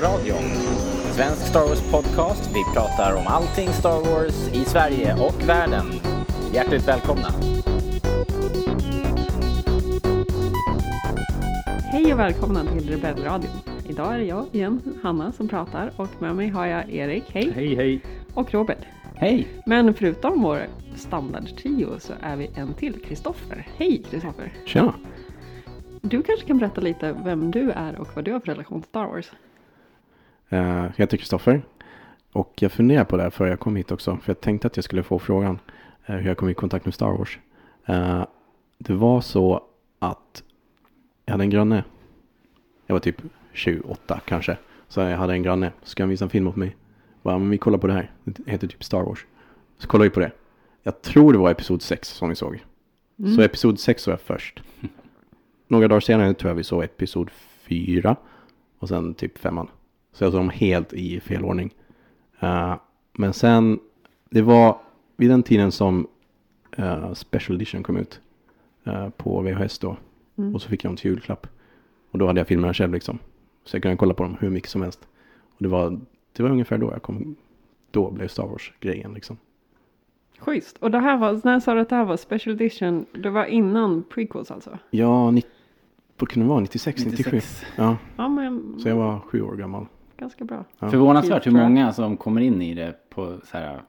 Rebellradion. En svensk Star Wars-podcast. Vi pratar om allting Star Wars i Sverige och världen. Hjärtligt välkomna. Hej och välkomna till Rebellradion. Idag är det jag igen, Hanna, som pratar och med mig har jag Erik, hej, Hej hej! och Robert. Hej! Men förutom vår standardtrio så är vi en till, Kristoffer. Hej Kristoffer! Tjena! Du kanske kan berätta lite vem du är och vad du har för relation till Star Wars? Eh, jag heter Kristoffer. Och jag funderar på det här före jag kom hit också. För jag tänkte att jag skulle få frågan eh, hur jag kom i kontakt med Star Wars. Eh, det var så att jag hade en granne. Jag var typ 28 kanske. Så jag hade en granne. Så ska han visa en film åt mig. Bara, men vi kollar på det här. Det heter typ Star Wars. Så kollade vi på det. Jag tror det var episod 6 som vi såg. Mm. Så episod 6 såg jag först. Några dagar senare tror jag vi såg episod 4. Och sen typ femman. Så jag såg dem helt i fel ordning. Eh, men sen, det var vid den tiden som eh, Special Edition kom ut. eh, på VHS då. Mm. Och så fick jag dem till julklapp. Och då hade jag filmerna själv liksom. Så jag kunde kolla på dem hur mycket som helst. Och det var, det var ungefär då jag kom. Då blev Star Wars grejen liksom. Schysst. Och det här var, när sa du att det här var special edition? Det var innan prequels alltså? Ja, ni, vad kunde det vara? 96, 97? 96. Ja, Ja men så jag var sju år gammal. Ganska bra. Ja. Förvånansvärt hur jag. många som kommer in i det på så här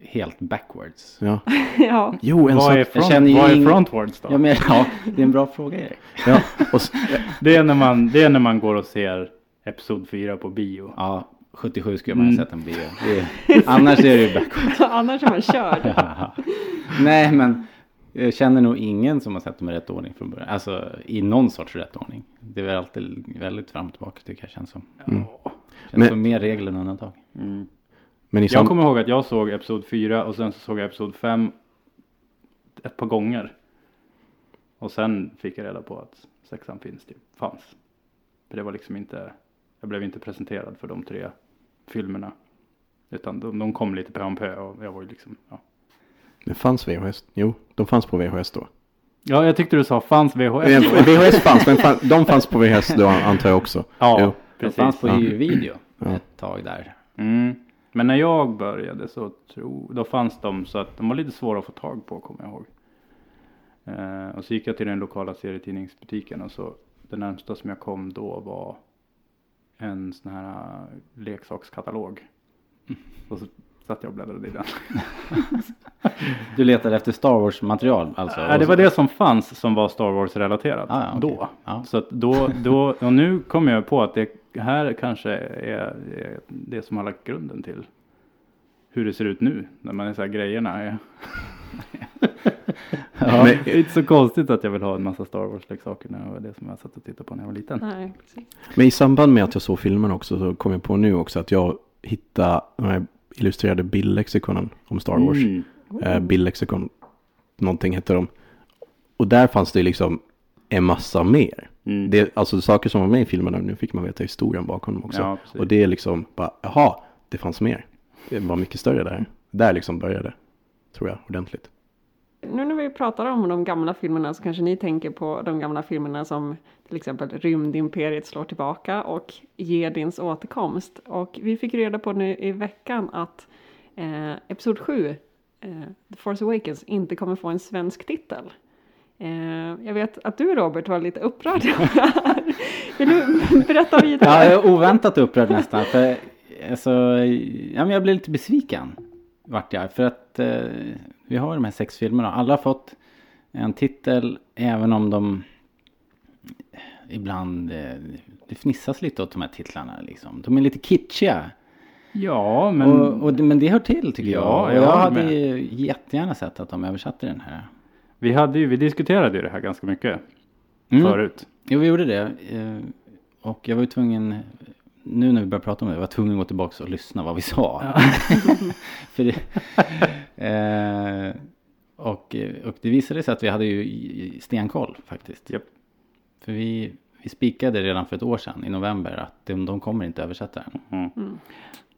helt backwards. Ja. ja. Jo, en Vad är, jag front, känner ju vad är frontwards då? Ja, men, ja, det är en bra fråga Erik. Ja, och, det, är när man, det är när man går och ser Episod 4 på bio. Ja, 77 skulle man ha Mm. sett en bio. Är, annars är det ju backwards. Annars är man körd. Nej, men jag känner nog ingen som har sett dem i rätt ordning från början. Alltså i någon sorts rätt ordning. Det är väl alltid väldigt fram och tillbaka tycker jag känns som. Mm. Ja. Känns Men- som mer regel än undantag. Mm. men Jag kommer ihåg att jag såg Episod 4 och sen så såg jag Episod 5 ett par gånger. Och sen fick jag reda på att sexan finns, typ, fanns. För det var liksom inte, jag blev inte presenterad för de tre filmerna. Utan de, de kom lite pö om pö och jag var ju liksom, ja. Det fanns VHS. Jo, de fanns på VHS då. Ja, jag tyckte du sa fanns VHS. VHS fanns, men fan, de fanns på VHS då antar jag också. Ja, Jo. Det precis. fanns på video Ja. ett tag där. Mm. Men när jag började så tro, då fanns de så att de var lite svåra att få tag på kommer jag ihåg. Eh, och så gick jag till den lokala serietidningsbutiken och så det närmsta som jag kom då var en sån här eh, leksakskatalog. Och så satt jag och bläddrade i den. Du letade efter Star Wars material alltså? Nej, det var det som fanns som var Star Wars relaterat Ah, ja, okej. då. Ja. Så att då, då, och nu kommer jag på att det här kanske är, är det som har lagt grunden till hur det ser ut nu. När man är så här grejerna är. ja, Men- det är inte så konstigt att jag vill ha en massa Star Wars-leksaker när det var det som jag satt och tittade på när jag var liten. Nej. Men i samband med att jag såg filmen också så kom jag på nu också att jag hittade de här illustrerade bildlexikonen om Star Wars. Mm. Eh, bildlexikon, någonting hette de. Och där fanns det liksom en massa mer. Mm. Det, alltså saker som var med i filmerna, nu fick man veta historien bakom dem också. Ja, och det är liksom bara, jaha, det fanns mer. Det var mycket större där. Där liksom började, tror jag, ordentligt. Nu när vi pratar om de gamla filmerna så kanske ni tänker på de gamla filmerna som till exempel Rymdimperiet slår tillbaka och Jedins återkomst. Och vi fick reda på nu i veckan att eh, Episod 7, eh, The Force Awakens, inte kommer få en svensk titel. Eh, jag vet att du Robert var lite upprörd över det här. Vill du berätta vidare? Ja, jag är oväntat upprörd nästan. För, alltså, ja, men jag blev lite besviken. Vart jag. För att eh, vi har de här sex filmerna. Alla har fått en titel. Även om de ibland eh, det fnissas lite åt de här titlarna. Liksom. De är lite kitschiga. Ja, men Och, och, det- men det hör till tycker jag. Ja, jag jag håller hade med. ju jättegärna sett att de översatte den här. vi, hade ju, vi diskuterade ju det här ganska mycket Mm. förut. Jo, vi gjorde det. Eh, Och jag var ju tvungen, nu när vi började prata om det, jag var tvungen att gå tillbaka och lyssna vad vi sa. För det, eh, och, och det visade sig att vi hade ju stenkoll faktiskt. Japp. För vi, vi spikade redan för ett år sedan i november att de, de kommer inte översätta den. Mm.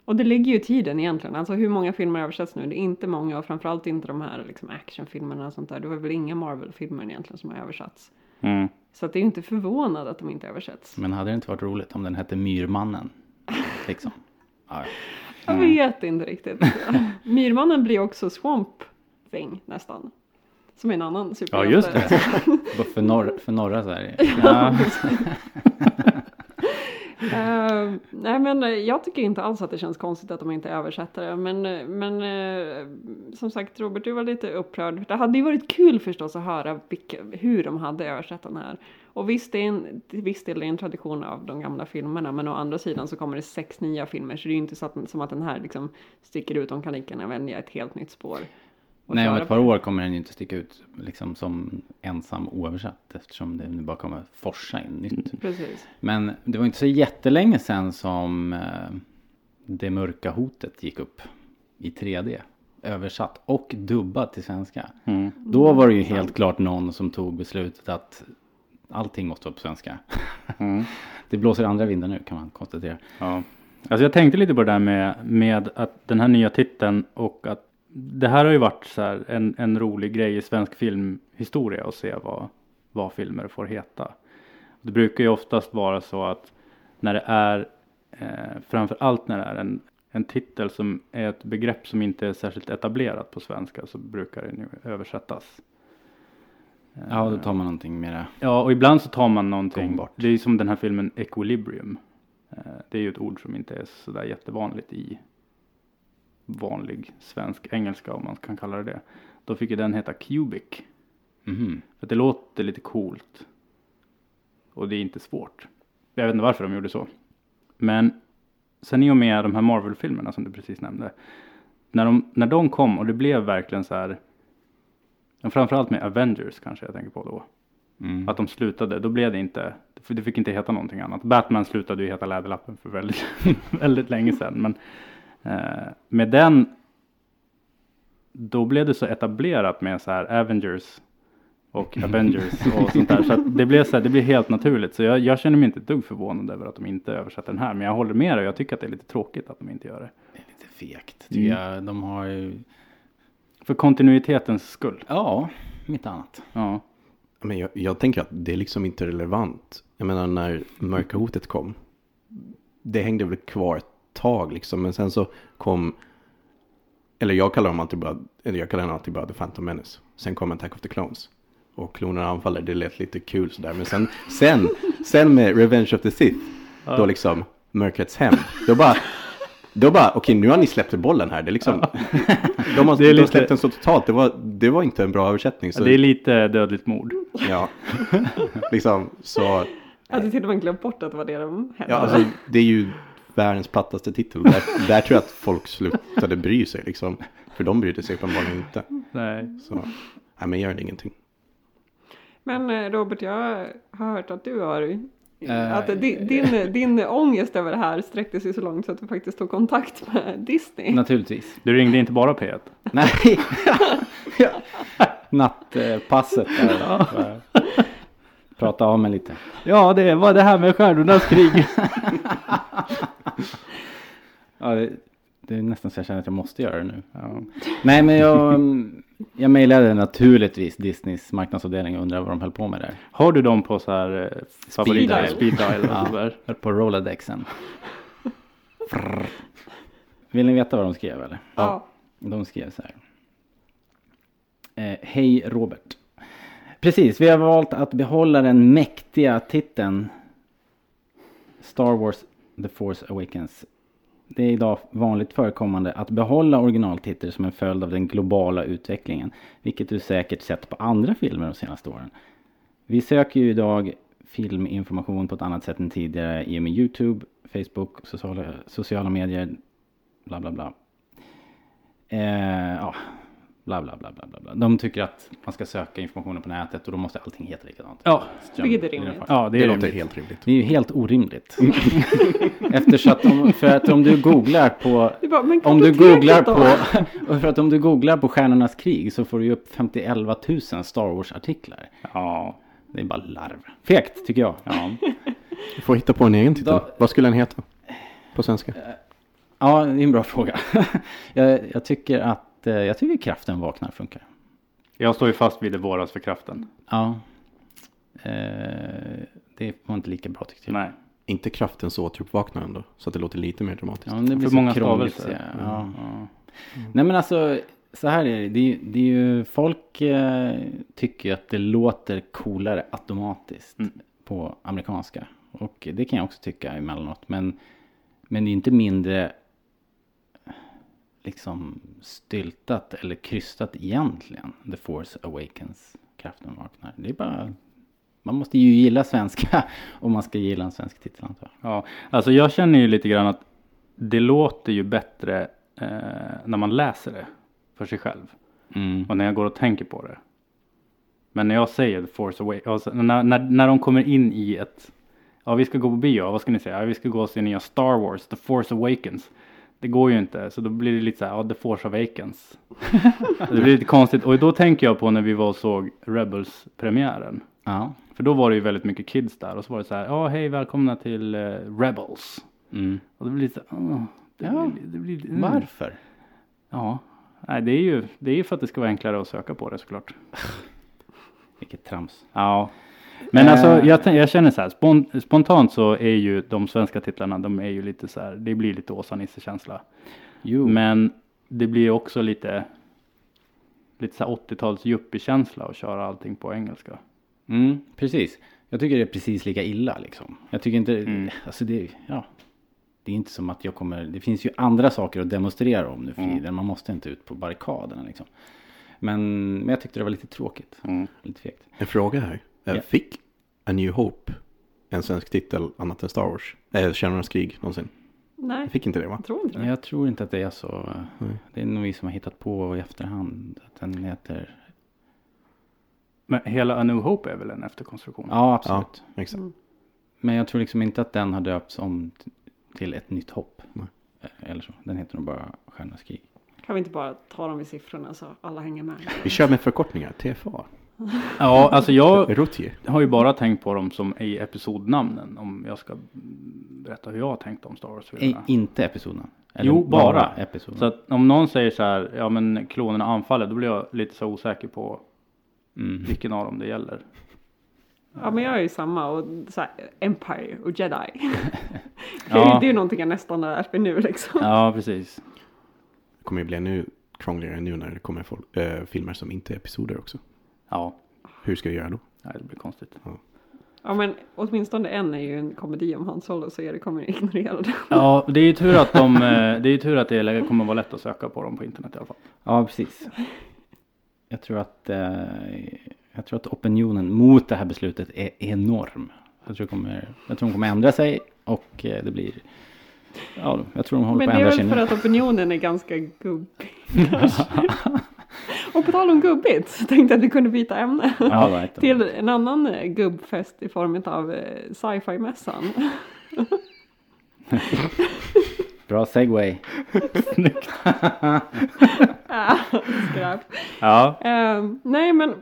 Och det ligger ju i tiden egentligen. Alltså hur många filmer översätts nu? Det är inte många och framförallt inte de här liksom actionfilmerna och sånt där. Det var väl inga Marvel-filmer egentligen som har översatts. Mm. Så att det är ju inte förvånad att de inte översätts. Men hade det inte varit roligt om den hette Myrmannen? liksom. Ja, Jag vet inte riktigt. Myrmannen blir också Swamp Thing nästan. Som är en annan superhjälte. just det. för, norr, för norra Sverige. Ja. Eh, nej men eh, jag tycker inte alls att det känns konstigt att de inte översätter det. Men, eh, men uh, som sagt Robert, du var lite upprörd. Det hade ju varit kul förstås att höra vilka, hur de hade översatt den här. Och visst, det är en, visst är det en tradition av de gamla filmerna. Men å andra sidan så kommer det sex nya filmer. Så det är ju inte så att, som att den här liksom sticker ut. De kan lika gärna välja ett helt nytt spår. Nej, om ett par år kommer den ju inte sticka ut liksom som ensam oöversatt eftersom det nu bara kommer forsa in nytt. Precis. Men det var inte så jättelänge sedan som eh, Det mörka hotet gick upp i 3D. Översatt och dubbat till svenska. Mm. Då var det ju helt klart någon som tog beslutet att allting måste vara på svenska. Mm. Det blåser andra vindar nu kan man konstatera. Ja. Alltså jag tänkte lite på det där med, med att den här nya titeln och att det här har ju varit så här en, en rolig grej i svensk filmhistoria att se vad, vad filmer får heta. Det brukar ju oftast vara så att när det är eh, framför allt när det är en, en titel som är ett begrepp som inte är särskilt etablerat på svenska så brukar den ju översättas. Ja, då tar man någonting mera. Ja, och ibland så tar man någonting. Gångbart. Det är som den här filmen Equilibrium. Eh, Det är ju ett ord som inte är sådär jättevanligt i vanlig svensk engelska om man kan kalla det det. Då fick ju den heta Cubic. Mhm. För att det låter lite coolt. Och det är inte svårt. Jag vet inte varför de gjorde så. Men sen i och med de här Marvel-filmerna som du precis nämnde. När de, när de kom och det blev verkligen så här. Framförallt med Avengers kanske jag tänker på då. Mm. Att de slutade, då blev det inte, det fick inte heta någonting annat. Batman slutade ju heta Läderlappen för väldigt, väldigt länge sedan. Men med den, då blev det så etablerat med så här Avengers och Avengers och sånt där. Så att det blev så här, det blev helt naturligt. Så jag, jag känner mig inte ett dugg förvånad över att de inte översätter den här. Men jag håller med dig, jag tycker att det är lite tråkigt att de inte gör det. Det är lite fegt tycker jag. De har ju... För kontinuitetens skull. Ja, mitt annat. Ja. Men jag, jag tänker att det är liksom inte relevant. Jag menar när mörka hotet kom. Det hängde väl kvar tag liksom. Men sen så kom. Eller jag kallar dem alltid bara. Eller jag kallar den alltid bara The Phantom Menace. Sen kom Attack of the Clones. Och klonerna anfaller. Det lät lite kul sådär. Men sen, sen, sen med Revenge of the Sith. Då liksom mörkrets hämnd. Då bara. Då bara, okej nu har ni släppt bollen här. Det är liksom, de har, de lite- släppt den så totalt. Det var, det var inte en bra översättning. Så, Det är lite dödligt mord. Ja, liksom så. Jag hade till och med glömt bort att det var det de hette. Ja, alltså, det är ju världens plattaste titel. Där, där tror jag att folk slutade bry sig liksom. För de brydde sig uppenbarligen inte. Nej. Så, nej men gör det ingenting. Men eh, Robert, jag har hört att du har Eh, att din, din, din ångest över det här sträckte sig så långt så att du faktiskt tog kontakt med Disney. Naturligtvis. Du ringde inte bara P1. Nej. Nattpasset där. Prata av mig lite. Ja, det var det här med stjärnornas krig. Ja, det, det är nästan så jag känner att jag måste göra det nu. Ja. Nej, men jag, jag mejlade naturligtvis Disneys marknadsavdelning och undrade vad de höll på med där. Har du dem på så här eh, favorit dial. speed dial Ja. på Rolodexen. Vill ni veta vad de skrev eller? Ja. De skrev så här. Eh, Hej Robert. Precis, vi har valt att behålla den mäktiga titeln Star Wars The Force Awakens. Det är idag vanligt förekommande att behålla originaltitlar som en följd av den globala utvecklingen. Vilket du säkert sett på andra filmer de senaste åren. Vi söker ju idag filminformation på ett annat sätt än tidigare i och med Youtube, Facebook, sociala, sociala medier, bla bla bla. Eh, ja, bla bla bla bla bla. bla. De tycker att man ska söka informationen på nätet och då måste allting heta likadant. Ja, Vilket är rimligt. ja det Det, är låter rimligt. helt rimligt. Det är ju helt orimligt. Eftersom att om, för att om du googlar på Det bara, om du googlar på och för att om du googlar på Stjärnornas krig så får du ju upp 51 000 Star Wars artiklar. Ja, Det är bara larv. Fegt tycker jag. ja. Du får hitta på en egen titel. Då- Vad skulle den heta? På svenska? Ja, det är en bra fråga. jag, jag tycker att eh, jag tycker kraften vaknar funkar. Jag står ju fast vid det våras för kraften. Ja. Eh, det var inte lika bra tyckte jag. Nej. inte kraftens återuppvaknande så att det låter lite mer dramatiskt. Ja, det blir För många stavelser. Ja. Ja. Nej men alltså, så här är det. Det är, det är ju, folk eh, tycker ju att det låter coolare automatiskt Mm. på amerikanska. Och det kan jag också tycka emellanåt. Men, men det är inte mindre liksom styltat eller krystat egentligen. The Force Awakens, kraften vaknar. Det är bara, man måste ju gilla svenska om man ska gilla en svensk titel antar jag. Ja, alltså jag känner ju lite grann att det låter ju bättre eh, när man läser det för sig själv. Mm. Och när jag går och tänker på det. Men när jag säger The Force Awakens, alltså när, när, när de kommer in i ett, ja vi ska gå på bio, vad ska ni säga? Ja, vi ska gå och se nya Star Wars, The Force Awakens. Det går ju inte, så då blir det lite så här, ja The Force Awakens. det blir lite konstigt, och då tänker jag på när vi var och såg Rebels-premiären. Ja. För då var det ju väldigt mycket kids där och så var det så här, ja hej välkomna till eh, Rebels. Mm. Och det blir lite, åh, det Ja, blir, det blir, mm. Varför? Ja, nej det är ju, det är ju för att det ska vara enklare att söka på det såklart. Vilket trams. Ja. Men Eh. alltså jag, tän- jag känner så här, spon, spontant så är ju de svenska titlarna, de är ju lite så här, det blir lite Åsa-Nisse-känsla. Jo. Men det blir också lite, lite så här 80-tals yuppie-känsla att köra allting på engelska. Mm, precis. Jag tycker det är precis lika illa liksom. Jag tycker inte, Mm. alltså det, ja. Det är inte som att jag kommer, det finns ju andra saker att demonstrera om nu för Mm. tiden. Man måste inte ut på barrikaderna liksom. Men, men jag tyckte det var lite tråkigt. Mm. Lite fegt. En fråga här. Eh, Ja. Fick A New Hope en svensk titel annat än Star Wars? Eh, Kärnornas krig någonsin? Nej, Jag fick inte det va? jag tror inte det. jag tror inte att det är så. Nej. Det är nog vi som har hittat på i efterhand att den heter. Men hela A New Hope är väl en efterkonstruktion? Ja, absolut. Exakt. Mm. Men jag tror liksom inte att den har döpts om till ett nytt hopp. Nej. Eh, Eller så. Den heter nog bara Stjärnornas krig. Kan vi inte bara ta dem vid siffrorna så alla hänger med? Vi kör med förkortningar. TFA. Ja, alltså jag Rotier. har ju bara tänkt på dem som i episodnamnen. Om jag ska berätta hur jag har tänkt om Star Wars-filmerna. inte episoderna. Jo, bara. episoderna. Så att om någon säger så här, ja men klonerna anfaller, då blir jag lite så osäker på Mm. vilken av dem det gäller. Ja men jag är ju samma och så här, Empire och Jedi. det, är, Ja. ju- det är ju någonting jag nästan har lärt mig nu liksom. Ja, precis. Det kommer ju bli ännu krångligare nu när det kommer folk, eh, filmer som inte är episoder också. Ja, Hur ska du göra då? nej, det blir konstigt. Ja men åtminstone en är ju en komedi om Han Solo så Erik kommer ignorera det. Ja, det är ju tur att de, eh, det är tur att det är- kommer vara lätt att söka på dem på internet i alla fall. Ja, precis. Jag tror att eh, jag tror att opinionen mot det här beslutet är enorm. Jag tror, det kommer, jag tror de kommer ändra sig och eh, det blir Ja, jag tror de håller Men på det att är ändra sig väl för nu. att opinionen är ganska gubbig. och på tal om gubbigt så tänkte jag att vi kunde byta ämne. Ja. Till en annan eh, gubbfest i form av eh, sci-fi-mässan. Bra segway. Ah, Skräp. Ja, Ehm, nej men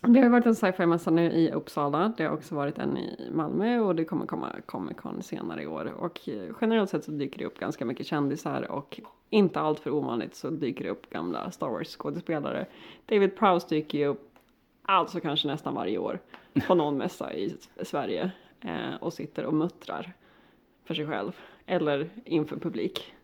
det har ju varit en sci-fi-mässa nu i Uppsala. Det har också varit en i Malmö och det kommer komma Comic Con senare i år. Och generellt sett så dyker det upp ganska mycket kändisar och inte allt för ovanligt så dyker det upp gamla Star Wars skådespelare. David Prowse dyker ju upp alltså kanske nästan varje år på någon mässa i Sverige eh, och sitter och muttrar för sig själv eller inför publik.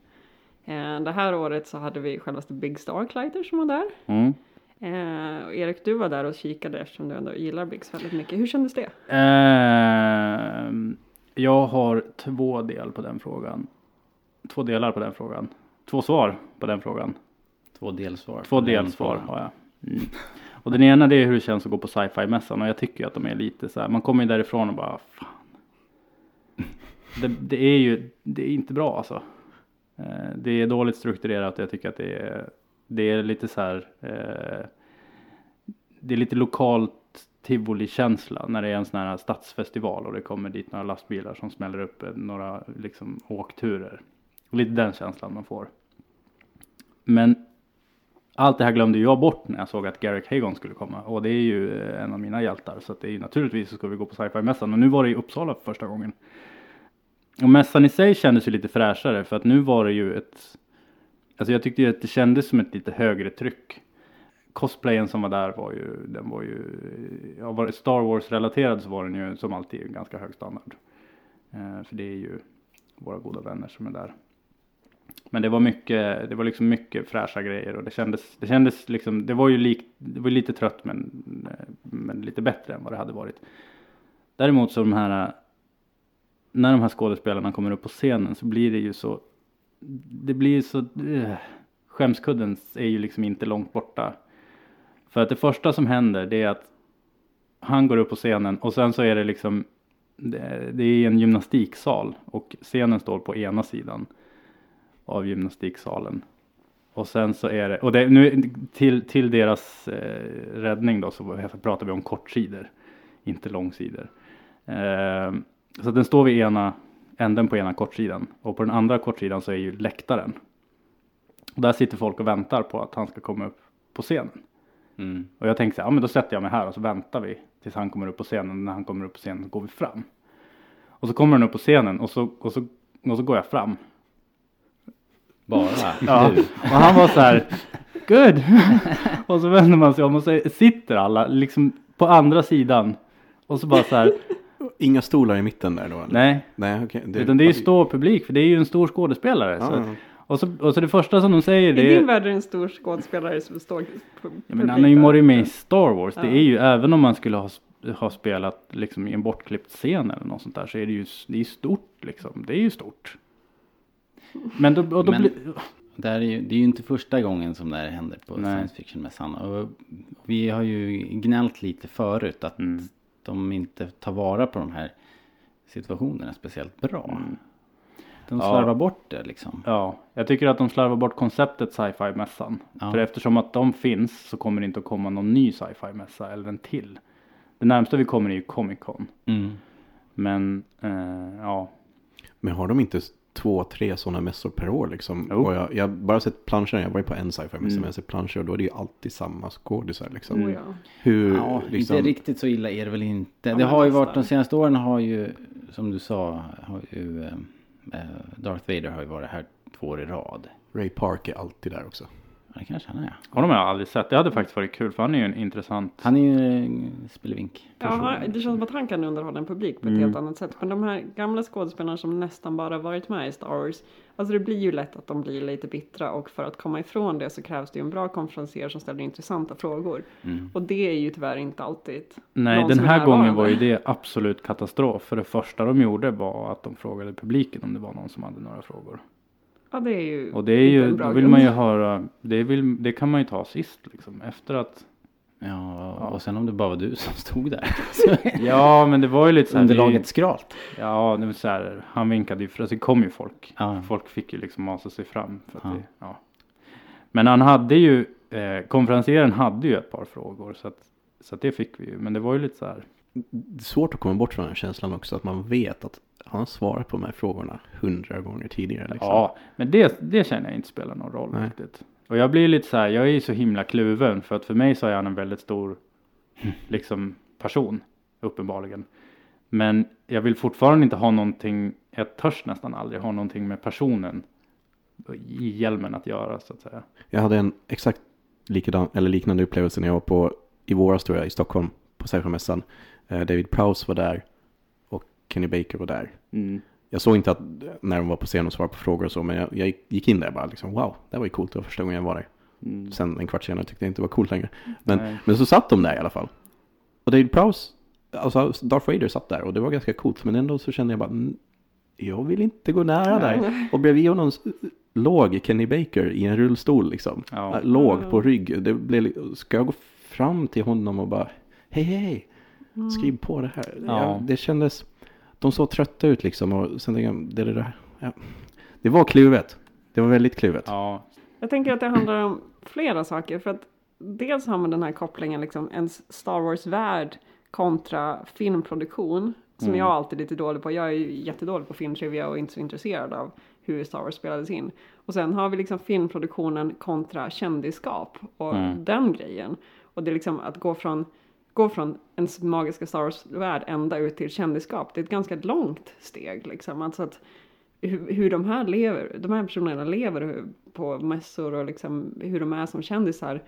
Eh, det här året så hade vi självaste Big Starklighter som var där. mm. Eh, Erik, du var där och kikade eftersom du ändå gillar Biggs väldigt mycket. Hur kändes det? Ehm, jag har två del på den frågan. Två delar på den frågan. Två svar på den frågan. Två delsvar. Två delsvar har jag. Mm. Och den ena det är hur det känns att gå på sci-fi-mässan och jag tycker ju att de är lite så här, man kommer ju därifrån och bara fan. Det, det är ju, det är inte bra alltså. Eh, Det är dåligt strukturerat och jag tycker att det är, det är lite så här. Eh, det är lite lokalt tivoli-känsla när det är en sån här stadsfestival och det kommer dit några lastbilar som smäller upp några liksom åkturer. Lite den känslan man får. Men allt det här glömde jag bort när jag såg att Garrick Hagon skulle komma. Och det är ju eh, en av mina hjältar. Så att det är ju naturligtvis så ska vi gå på sci-fi-mässan. Och nu var det i Uppsala för första gången. Och mässan i sig kändes ju lite fräschare. För att nu var det ju ett... Alltså jag tyckte ju att det kändes som ett lite högre tryck. Cosplayen som var där var ju, den var ju, ja var Star Wars relaterad så var den ju som alltid ganska hög standard. Eh, för det är ju våra goda vänner som är där. Men det var mycket, det var liksom mycket fräscha grejer och det kändes, det kändes liksom, det var ju lik, det var lite trött men, eh, men lite bättre än vad det hade varit. Däremot så de här, eh, när de här skådespelarna kommer upp på scenen så blir det ju så, det blir så, uh, skämskudden är ju liksom inte långt borta. För att det första som händer det är att han går upp på scenen och sen så är det liksom det, det är en gymnastiksal och scenen står på ena sidan av gymnastiksalen. Och sen så är det, och det, nu till, till deras eh, räddning då så pratar vi om kortsidor, inte långsidor. Eh, så den står vid ena änden på ena kortsidan och på den andra kortsidan så är ju läktaren. Och där sitter folk och väntar på att han ska komma upp på scenen. Mm. Och jag tänkte så här, ja men då sätter jag mig här och så väntar vi tills han kommer upp på scenen. När han kommer upp på scenen så går vi fram. Och så kommer han upp på scenen och så, och så, och så går jag fram. Bara Ja. Och han var så här, good. och så vänder man sig om och så sitter alla liksom på andra sidan. Och så bara så här, Inga stolar i mitten där då? Eller? nej. Nej, okej. Utan det är ju stor publik för det är ju en stor skådespelare. Ja, Så, ja. och, så, och så det första som de säger I det din är värld är det en stor skådespelare som står pu- Ja, men han har ju publik varit med i. Star Wars. Det Ja. är ju även om man skulle ha, ha spelat liksom i en bortklippt scen eller något sånt där så är det ju det är stort liksom. Det är ju stort. Men då, och då Men- blir, Det, är ju, det är ju inte första gången som det här händer på Nej. science fiction-mässan. Och vi har ju gnällt lite förut att Mm. De inte tar vara på de här situationerna speciellt bra. Mm. De Ja. slarvar bort det liksom. ja, jag tycker att de slarvar bort konceptet sci-fi mässan. Ja. För eftersom att de finns så kommer det inte att komma någon ny sci-fi mässa eller en till. Det närmsta vi kommer är ju Comic Con. Mm. Men eh, ja, Men har de inte två, tre sådana mässor per år liksom? Jo. Och jag, jag har bara sett planscher, jag var ju på en sci-fi mässa, Mm. men jag har sett planscher och då är det ju alltid samma skådisar liksom. Oh, ja. Hur, Ja, liksom, inte riktigt så illa är det väl inte. Ja, det har ju varit, de senaste åren har ju, som du sa, har ju eh, Darth Vader har ju varit här två år i rad. Ray Park är alltid där också. Ja, det kanske han är. honom har jag aldrig sett. Det hade faktiskt varit kul för han är ju en intressant. Han är ju en spelevink. Ja, det känns som att han kan underhålla en publik på ett Mm. helt annat sätt. Men de här gamla skådespelarna som nästan bara varit med i Star Wars. Alltså det blir ju lätt att de blir lite bittra och för att komma ifrån det så krävs det ju en bra konferenser som ställer intressanta frågor. Mm. Och det är ju tyvärr inte alltid. Nej, den här gången var ju det absolut katastrof. För det första de gjorde var att de frågade publiken om det var någon som hade några frågor. Ja, det är ju Och det är inte ju, då vill grund. man ju höra, det, vill, det kan man ju ta sist liksom. Efter att, Ja, Ja. och sen om det bara var du som stod där. ja men det var ju lite så här, Underlaget skralt. ja det var så här, han vinkade ju, för alltså, det kom ju folk. Ja. Folk fick ju liksom masa sig fram. För att Ja. Det, ja. Men han hade ju, eh, konferencieren hade ju ett par frågor. Så att, så att det fick vi ju. Men det var ju lite så här, Det är svårt att komma bort från den känslan också, att man vet att han har svarat på de här frågorna hundra gånger tidigare. Liksom. Ja, men det, det känner jag inte spelar någon roll Nej. riktigt. Och jag blir lite så här, jag är ju så himla kluven för att för mig så är han en väldigt stor liksom person, uppenbarligen. Men jag vill fortfarande inte ha någonting, jag törs nästan aldrig ha någonting med personen i hjälmen att göra så att säga. Jag hade en exakt likadan, eller liknande upplevelse när jag var på, i våras tror jag, i Stockholm, på sci-fi-mässan. Eh, David Prowse var där och Kenny Baker var där. Mm. Jag såg inte att när de var på scen och svarade på frågor och så, men jag, jag gick in där bara liksom, wow, det var ju coolt, det var första gången jag var där. Mm. Sen en kvart senare tyckte jag inte det var coolt längre. Men, Nej. men så satt de där i alla fall. Och David Prowse, alltså Darth Vader satt där och det var ganska coolt, men ändå så kände jag bara, "Mm, jag vill inte gå nära där. Och bredvid honom låg Kenny Baker i en rullstol liksom. Ja. Låg på rygg. Det blev, ska jag gå fram till honom och bara, hej hej, skriv på det här. Ja. Ja, det kändes, de såg trötta ut liksom och sen tänkte jag, det, det, där, ja. det var kluvet. Det var väldigt kluvet. Ja, Jag tänker att det handlar om flera saker. För att dels har man den här kopplingen, liksom en Star Wars-värld kontra filmproduktion. Som Mm. jag alltid är lite dålig på. Jag är ju jättedålig på filmtrivia och inte så intresserad av hur Star Wars spelades in. Och sen har vi liksom filmproduktionen kontra kändisskap och Mm. den grejen. Och det är liksom att gå från, gå från en magiska Star Wars-värld ända ut till kändisskap. Det är ett ganska långt steg liksom. Alltså att hur, hur de här lever, de här personerna lever på mässor och liksom hur de är som kändisar.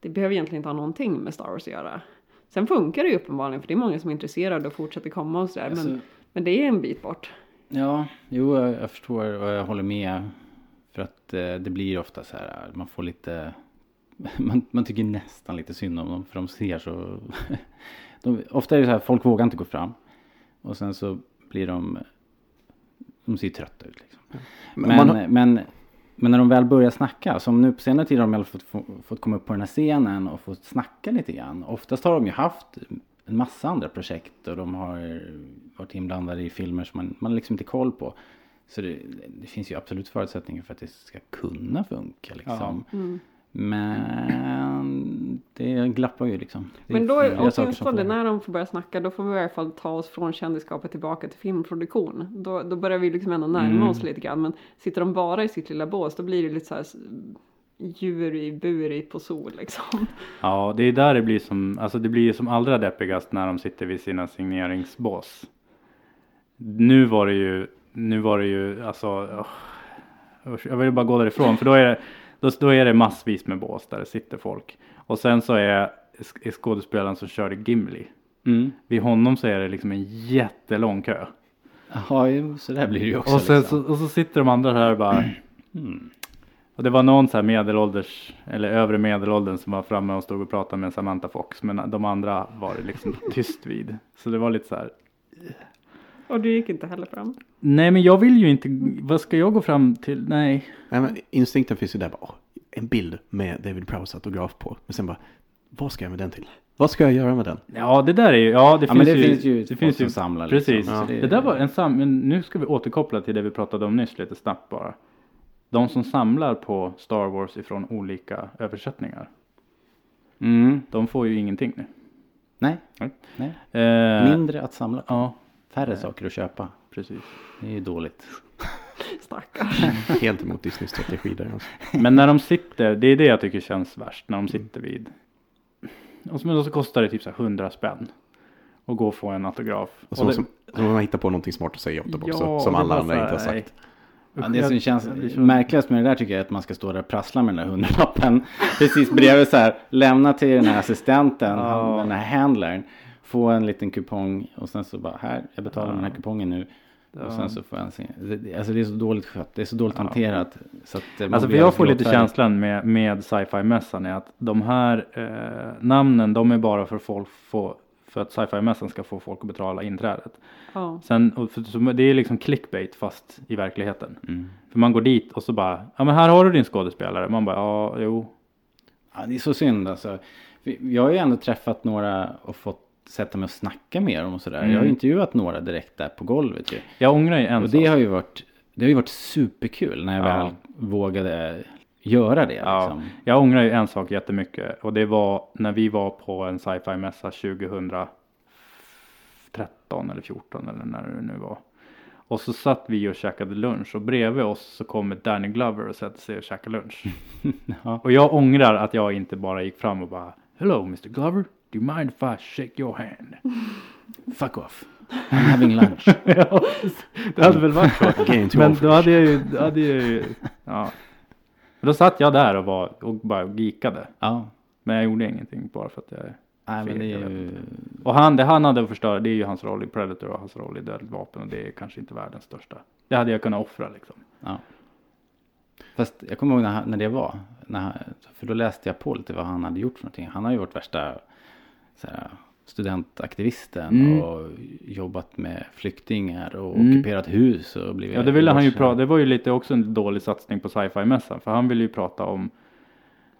Det behöver egentligen inte ha någonting med Star Wars att göra. Sen funkar det ju uppenbarligen för det är många som är intresserade och fortsätter komma och sådär. Alltså- Men, men det är en bit bort. Ja, jo jag, jag förstår och jag håller med. För att eh, det blir ofta så här, man får lite, man, man tycker nästan lite synd om dem för de ser så, de, ofta är det så här, folk vågar inte gå fram. Och sen så blir de, de ser trötta ut liksom. Men Men, man har- men, men när de väl börjar snacka, som nu på senare tid har de i alla fall fått, få- fått komma upp på den här scenen och fått snacka lite grann. Oftast har de ju haft en massa andra projekt och de har varit inblandade i filmer som man, man liksom inte koll på. Så det, det finns ju absolut förutsättningar för att det ska kunna funka liksom. Mm. Men det glappar ju liksom. Men då, åtminstone när de får börja snacka, då får vi i alla fall ta oss från kändisskapet tillbaka till filmproduktion. Då, då börjar vi liksom ändå närma Mm. oss lite grann. Men sitter de bara i sitt lilla bås, då blir det lite så här djur i bur i på sol liksom. Ja, det är där det blir som, alltså det blir som allra deppigast när de sitter vid sina signeringsbås. Nu var det ju, nu var det ju, alltså, usch, jag vill bara gå därifrån för då är det, då, då är det massvis med bås där det sitter folk. Och sen så är, är skådespelaren som körde Gimli. Mm. Vid honom så är det liksom en jättelång kö. Jo, så där blir det ju också. Och, sen, liksom. så, och så sitter de andra här och bara Mm. Och det var någon så här medelålders eller övre medelåldern som var framme och stod och pratade med Samantha Fox. Men de andra var det liksom tyst vid. Så det var lite så här. Och du gick inte heller fram. Nej men jag vill ju inte. Vad ska jag gå fram till? Nej. Nej, men instinkten finns ju där bara, åh, en bild med David Prowse autograf på. Men sen bara, vad ska jag med den till? Vad ska jag göra med den? Ja det där är ju. Ja det Ja, finns det ju. finns ju det finns ju. samlar Precis. liksom, så det... det- där var en sam. Men nu ska vi återkoppla till det vi pratade om nyss lite snabbt bara. De som samlar på Star Wars ifrån olika översättningar. Mm. De får ju ingenting nu. Nej, Nej. nej. Eh, Mindre att samla på. Ja, Färre saker att köpa. precis. Det är ju dåligt. Stackars. Helt emot Disneys strategi där. Alltså. Men när de sitter, det är det jag tycker känns värst. När de sitter vid. Och så, så kostar det typ så här 100 spänn. Och gå och få en autograf. Och så, Och det- som, så man hittar på någonting smart att säga om dem också. Ja, som det alla andra inte har sagt. Ja, det som känns- märkligast med det där tycker jag är att man ska stå där och prassla med den där hundralappen. Precis bredvid så här, lämna till den här assistenten, Ja. den här handlern. Få en liten kupong och sen så bara här, jag betalar med den här kupongen nu. Och sen så får jag en sin. det- det- Alltså det är så dåligt skött, det är så dåligt hanterat. Så att eh, Alltså för jag får lite känslan med, med sci-fi mässan är att de här eh, namnen de är bara för folk få, för att sci-fi mässan ska få folk att betala inträdet. Ja. Sen, och för, så det är liksom clickbait fast i verkligheten. Mm. För man går dit och så bara, ja men här har du din skådespelare. Man bara, ja jo. Ja, det är så synd alltså. Jag har ju ändå träffat några och fått sätta mig och snacka med dem och sådär. Mm. Jag har ju intervjuat några direkt där på golvet ju. Jag ångrar ju en Och det har ju varit, det har ju varit superkul när jag Ja. väl vågade göra det. Ja, Liksom. jag ångrar ju en sak jättemycket och det var när vi var på en sci-fi mässa 2013 eller 14 eller när det nu var. Och så satt vi och käkade lunch och bredvid oss så kommer Danny Glover och sätter sig och käkar lunch. Ja. Och jag ångrar att jag inte bara gick fram och bara Hello Mr Glover, do you mind if I shake your hand? Fuck off. I'm having lunch. ja, det hade väl varit så. Men då hade jag ju, då hade jag ju, ja. Men Då satt jag där och, var, och bara geekade. ja. Men jag gjorde ingenting bara för att jag Nej men det är ju... Och han, det han hade att förstöra, det är ju hans roll i Predator och hans roll i Dödligt vapen och det är kanske inte världens största. Det hade jag kunnat offra liksom. Ja. Fast jag kommer ihåg när, när det var. När, för då läste jag på lite vad han hade gjort för någonting. Han har ju varit värsta här, studentaktivisten Mm. och jobbat med flyktingar och Mm. ockuperat hus och blivit Ja det ville han ju prata, det var ju lite också en dålig satsning på sci-fi-mässan för han ville ju prata om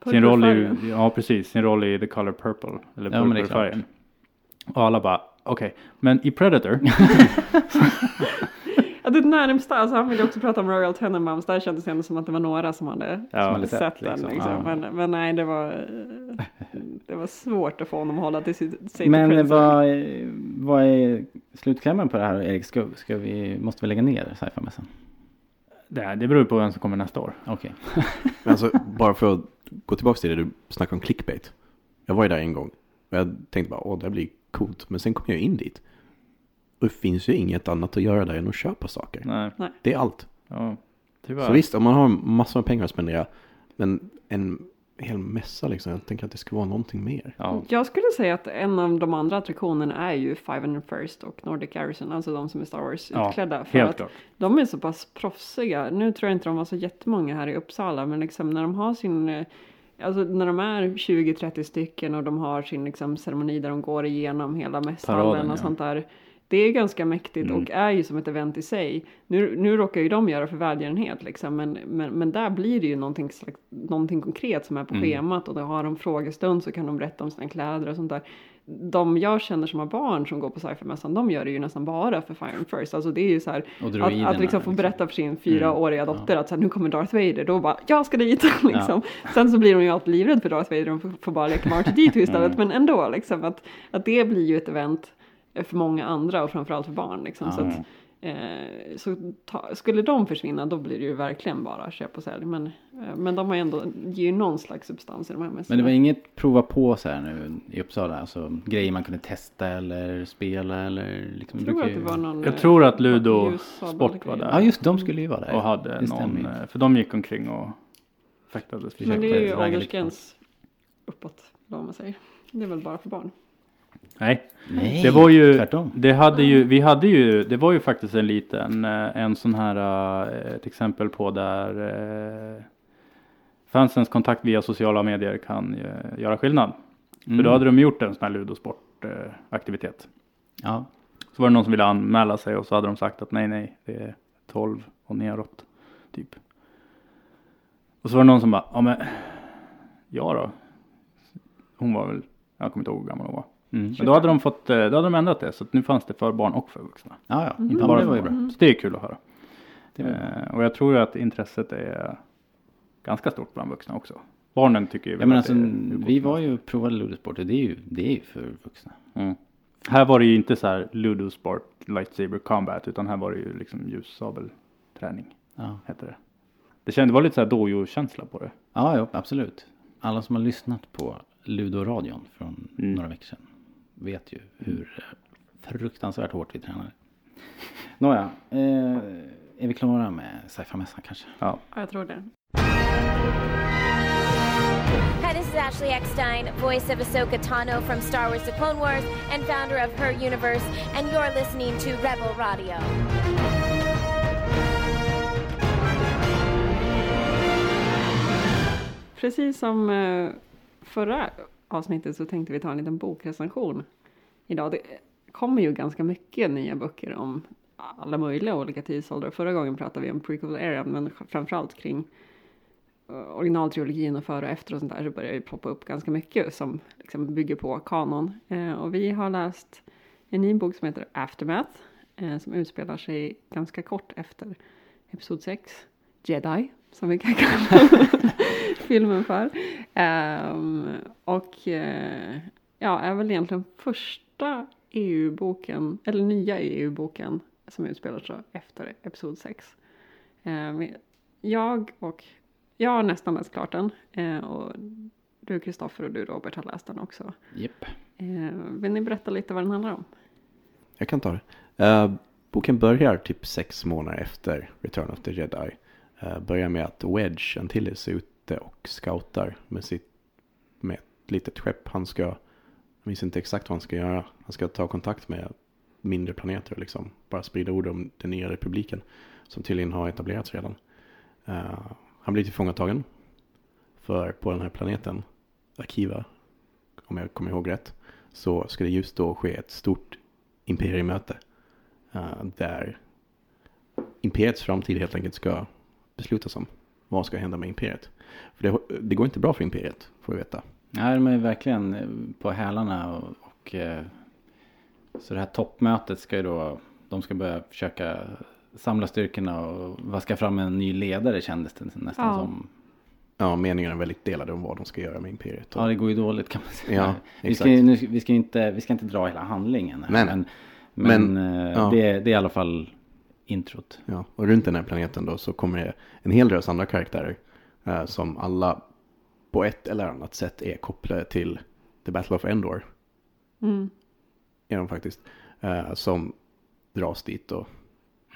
sin Purple roll i, färgen. ja precis, sin roll i The Color Purple. Eller Ja, men det är purple-färgen. Och alla bara, okej, men i Predator, det närmsta, alltså han ville också prata om Royal Tenenbaums, där kändes det ändå som att det var några som hade, Ja. som hade sett, sett den. liksom. Liksom. Ja. Men, men nej, det var, eh, det var svårt att få honom att hålla till sitt, sig Men vad, är- vad är slutklämmen på det här Erik? Ska, ska vi, måste vi lägga ner sci-fi-mässan? det, det beror på vem som kommer nästa år. Okej. Men alltså, bara för att gå tillbaka till det du snackade om clickbait. Jag var ju där en gång. Och jag tänkte bara, åh det här blir coolt. Men sen kom jag in dit. Och det finns ju inget annat att göra där än att köpa saker. Nej, Det är allt. ja, tyvärr. Så visst, om man har massor med pengar att spendera. Men en hel mässa liksom. Jag tänker att det ska vara någonting mer. Ja. Jag skulle säga att en av de andra attraktionerna är ju 501st och Nordic Garrison, alltså de som är Star Wars Ja, utklädda. För Helt att klart. de är så pass proffsiga. Nu tror jag inte de var så jättemånga här i Uppsala, men liksom när de har sin eh, Alltså när de är 20-30 stycken och de har sin liksom ceremoni där de går igenom hela mässhallen Paraden, och ja. sånt där. Det är ganska mäktigt Mm. och är ju som ett event i sig. Nu, nu råkar ju de göra för välgörenhet liksom, men, men, men där blir det ju någonting, slags, någonting konkret som är på Mm. schemat och då har de frågestund så kan de berätta om sina kläder och sånt där. De jag känner som har barn som går på sci-fi-mässan, de gör det ju nästan bara för Fire and First. Alltså det är ju så här, att, att liksom få berätta för sin fyraåriga Mm, dotter att så här, nu kommer Darth Vader, då bara jag ska dit liksom. Sen så blir hon ju alltid livrädd för Darth Vader och får, får bara leka med R2D2 istället. Mm. Men ändå liksom att, att det blir ju ett event för många andra och framförallt för barn liksom. Så, Ja. att, eh, så ta, skulle de försvinna då blir det ju verkligen bara köp och sälj. Men, eh, men de har ju ändå, ger ju någon slags substans i de här Men mässorna. det var inget prova på så här nu i Uppsala? Alltså grejer man kunde testa eller spela eller liksom? jag tror brukar att det var någon Jag eh, tror att Ludo ljussabel Sport var där. Ja just de skulle ju vara där. Och hade Det någon, eh, för de gick omkring och fäktades. Men det är ju åldersgräns uppåt, vad man säger. Det är väl bara för barn. Nej, Nej, det var ju, tvärtom. det hade ju, vi hade ju, det var ju faktiskt en liten, eh, en sån här, eh, ett exempel på där eh, fansens kontakt via sociala medier kan göra skillnad. Mm. För då hade de gjort en sån här ludosportaktivitet. Aktivitet. Ja, så var det någon som ville anmäla sig och så hade de sagt att nej, nej, det är 12 och neråt. Typ. Och så var det någon som bara, ja men, ja då. Hon var väl, jag kommer inte ihåg hur gammal hon var. Mm. Men då hade de fått, eh, då hade de ändrat det. Så att nu fanns det för barn och för vuxna. ja, ja. Mm. ja Bara det för var ju barn. bra. Så det är kul att höra. Det. Eh, och jag tror ju att intresset är ganska stort bland vuxna också. Barnen tycker ju Ja men att alltså det är hur coolt vi var ju och provade ludosport och det är ju, det är ju för vuxna. Mm. Här var det ju inte så här ludosport, lightsaber combat, utan här var det ju liksom ljussabelträning, Ja, hette det. Det kände, det var lite så här dojo-känsla på det. ja, ja absolut. Alla som har lyssnat på Ludoradion från Mm. några veckor sedan vet ju hur eh, fruktansvärt hårt vi tränade. Nåja, eh, är vi klara med sci-fi-mässan kanske? Ja. Ja, jag tror det. Hi, this is Ashley Eckstein, voice of Ahsoka Tano from Star Wars The Clone Wars and founder of Her Universe, and you're listening to Rebel Radio. Precis som eh, förra avsnittet så tänkte vi ta en liten bokrecension idag. Det kommer ju ganska mycket nya böcker om alla möjliga olika tidsåldrar. Förra gången pratade vi om prequel eran men framförallt kring eh, originaltrilogin och före och efter och sånt där så börjar det poppa upp ganska mycket som liksom bygger på kanon. Eh, och vi har läst en ny bok som heter Aftermath eh, som utspelar sig ganska kort efter Episod 6, Jedi, som vi kan kalla filmen för. Ehm, och eh, ja, är väl egentligen första EU-boken, eller nya EU-boken som utspelar sig efter Episod 6. Ehm, jag och jag har nästan läst klart den eh, och du Kristoffer och du Robert har läst den också. Japp. Eh, vill ni berätta lite vad den handlar om? Jag kan ta det. Boken börjar typ sex månader efter Return of the Jedi. Eh, börjar med att Wedge Antilles är ute och scoutar med, sitt, med ett litet skepp. Han ska, jag minns inte exakt vad han ska göra. Han ska ta kontakt med mindre planeter och liksom bara sprida ord om den nya republiken. Som tydligen har etablerats redan. Uh, han blir tillfångatagen. För på den här planeten, Akiva, om jag kommer ihåg rätt, så ska det just då ske ett stort imperiemöte. uh, där imperiets framtid helt enkelt ska beslutas om. Vad ska hända med imperiet? För det, det går inte bra för imperiet, får vi veta. Ja, de är verkligen eh, på hälarna och, och eh, så det här toppmötet ska ju då, de ska börja försöka samla styrkorna och vaska fram en ny ledare kändes det nästan Ja. som. Ja, meningarna är väldigt delade om vad de ska göra med imperiet. Och, Ja, det går ju dåligt kan man säga. Ja, vi, ska, nu, vi, ska inte, vi ska inte dra hela handlingen här, Men- men, men, men, eh, ja. det, det är i alla fall introt. ja, och runt den här planeten då så kommer det en hel drös andra karaktärer. eh, som alla på ett eller annat sätt är kopplade till The Battle of Endor. Mm. Är de faktiskt. eh, som dras dit och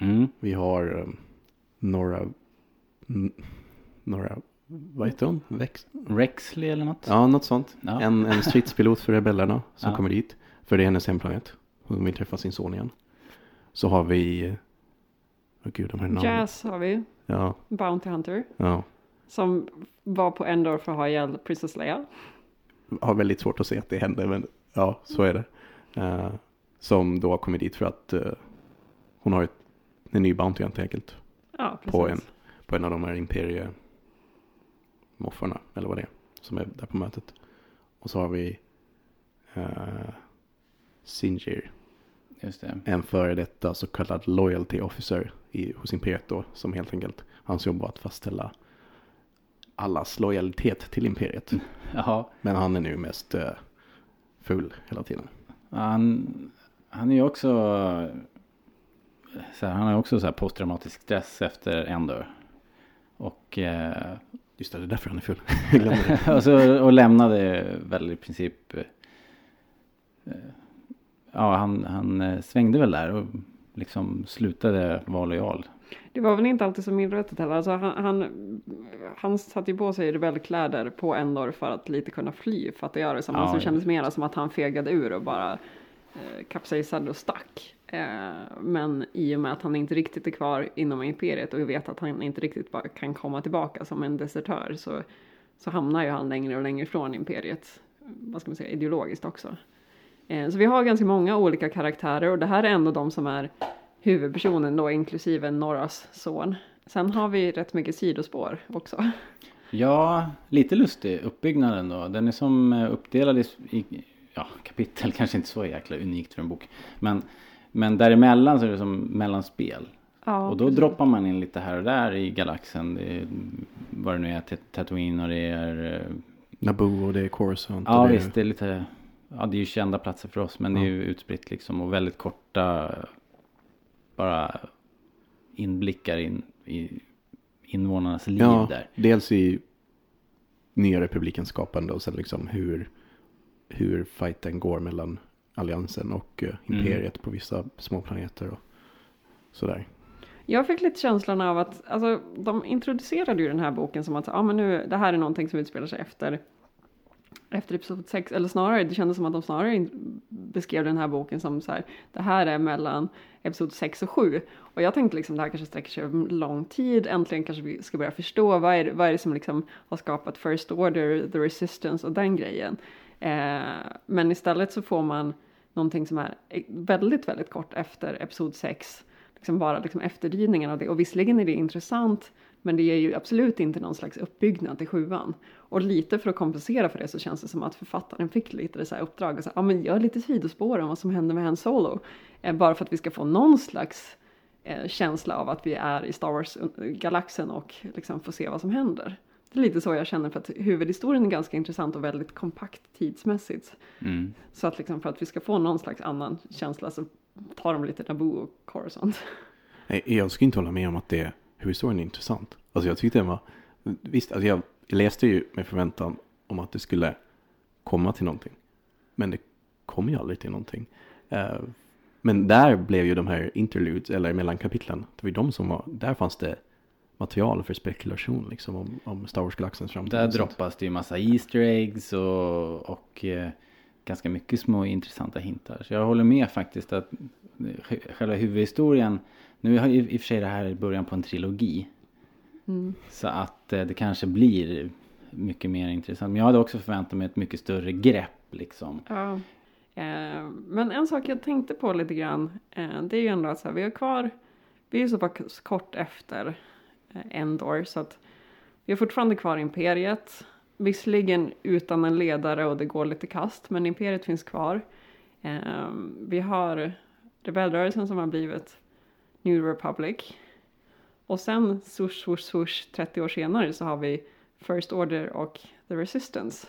Mm. Vi har um, några, några vad heter hon? Vex? Rexley eller något? Ja, något sånt. Ja. En, en stridspilot för rebellerna som Ja. kommer dit. För det är hennes hemplanet. Hon vill träffa sin son igen. Så har vi, åh gud de här namnen. Jazz har vi, Ja, Bounty Hunter, ja. som var på Endor för att ha ihjäl Princess Leia. Har väldigt svårt att se att det händer men ja, så är det. Eh, som då har kommit dit för att eh, hon har ett, en ny Bounty helt enkelt. Ja, precis. På en, på en av de här imperiemoffarna. Eller vad det är. Som är där på mötet. Och så har vi uh, Singer. Just det. En före detta så kallad loyalty officer i, hos imperiet då. Som helt enkelt, hans jobb var att fastställa allas lojalitet till imperiet. Jaha. Men han är nu mest uh, full hela tiden. Han, han är ju också så här, han har också så här posttraumatisk stress efter Endor. Och, eh, Just det, det är därför han är full. Och, så, och lämnade väl i princip eh, Ja, han, han eh, svängde väl där och liksom slutade vara lojal. Det var väl inte alltid så medvetet heller. Alltså han, han, han satte ju på sig rebellkläder på Endor för att lite kunna fly. För att det gör det som. Ja, alltså, det kändes mer som att han fegade ur och bara eh, kapsejsade och stack. Eh, men i och med att han inte riktigt är kvar inom imperiet och vi vet att han inte riktigt kan komma tillbaka som en desertör så, så hamnar ju han längre och längre från imperiet. Vad ska man säga, ideologiskt också. Eh, så vi har ganska många olika karaktärer och det här är ändå de som är huvudpersonen då inklusive Norras son. Sen har vi rätt mycket sidospår också. Ja, lite lustig uppbyggnaden då. Den är som eh, uppdelad i, i ja, kapitel, kanske inte så jäkla unikt för en bok. Men, men däremellan så är det som mellanspel. Ja, och då droppar man in lite här och där i galaxen. Det är, vad det nu är, Tat- Tatooine och det är... eh, Naboo och det är Coruscant. Ja det är, visst, det är lite... Ja, det är ju kända platser för oss. Men det är ju utspritt liksom och väldigt korta bara inblickar in i invånarnas liv Ja, där. dels i nya republikens skapande och sen liksom hur, hur fighten går mellan alliansen och eh, Mm. imperiet på vissa små planeter och sådär. Jag fick lite känslan av att alltså, de introducerade ju den här boken som att ja, men nu, det här är någonting som utspelar sig efter efter episod 6, eller snarare, det kändes som att de snarare beskrev den här boken som så här, det här är mellan episod 6 och 7. Och jag tänkte liksom det här kanske sträcker sig över lång tid, äntligen kanske vi ska börja förstå vad är det, vad är det som liksom har skapat First Order, The Resistance och den grejen. Eh, men istället så får man någonting som är e- väldigt, väldigt kort efter episod 6 liksom bara liksom efterdyningen av det. Och visserligen är det intressant, men det är ju absolut inte någon slags uppbyggnad till sjuan. Och lite för att kompensera för det så känns det som att författaren fick lite så här uppdrag och här, ja men gör lite sidospår om vad som händer med Han Solo. Eh, bara för att vi ska få någon slags eh, känsla av att vi är i Star Wars-galaxen och liksom få se vad som händer. Det är lite så jag känner för att huvudhistorien är ganska intressant och väldigt kompakt tidsmässigt. Mm. Så att liksom för att vi ska få någon slags annan känsla så tar de lite Naboo och Coruscant. Nej, jag skulle inte hålla med om att det, hur historien är intressant. Alltså jag tyckte den var, visst, alltså jag läste ju med förväntan om att det skulle komma till någonting. Men det kom ju aldrig till någonting. Eh, men där blev ju de här interludes, eller mellankapitlen, det var ju de som var, där fanns det material för spekulation liksom om, om Star Wars-galaxens framtid. Där droppas det ju massa Easter eggs och, och eh, ganska mycket små intressanta hintar. Så jag håller med faktiskt att eh, själva huvudhistorien, nu har ju i och för sig det här början på en trilogi. Så att eh, det kanske blir mycket mer intressant. Men jag hade också förväntat mig ett mycket större grepp liksom. Ja. Eh, men en sak jag tänkte på lite grann, eh, det är ju ändå att så här, vi är kvar, vi är ju så pass kort efter eh, Endor så att vi är fortfarande kvar i Imperiet. Visserligen utan en ledare och det går lite kast, men Imperiet finns kvar. Eh, vi har rebellrörelsen som har blivit New Republic. Och sen swoosh, swoosh, swoosh 30 år senare så har vi First Order och The Resistance.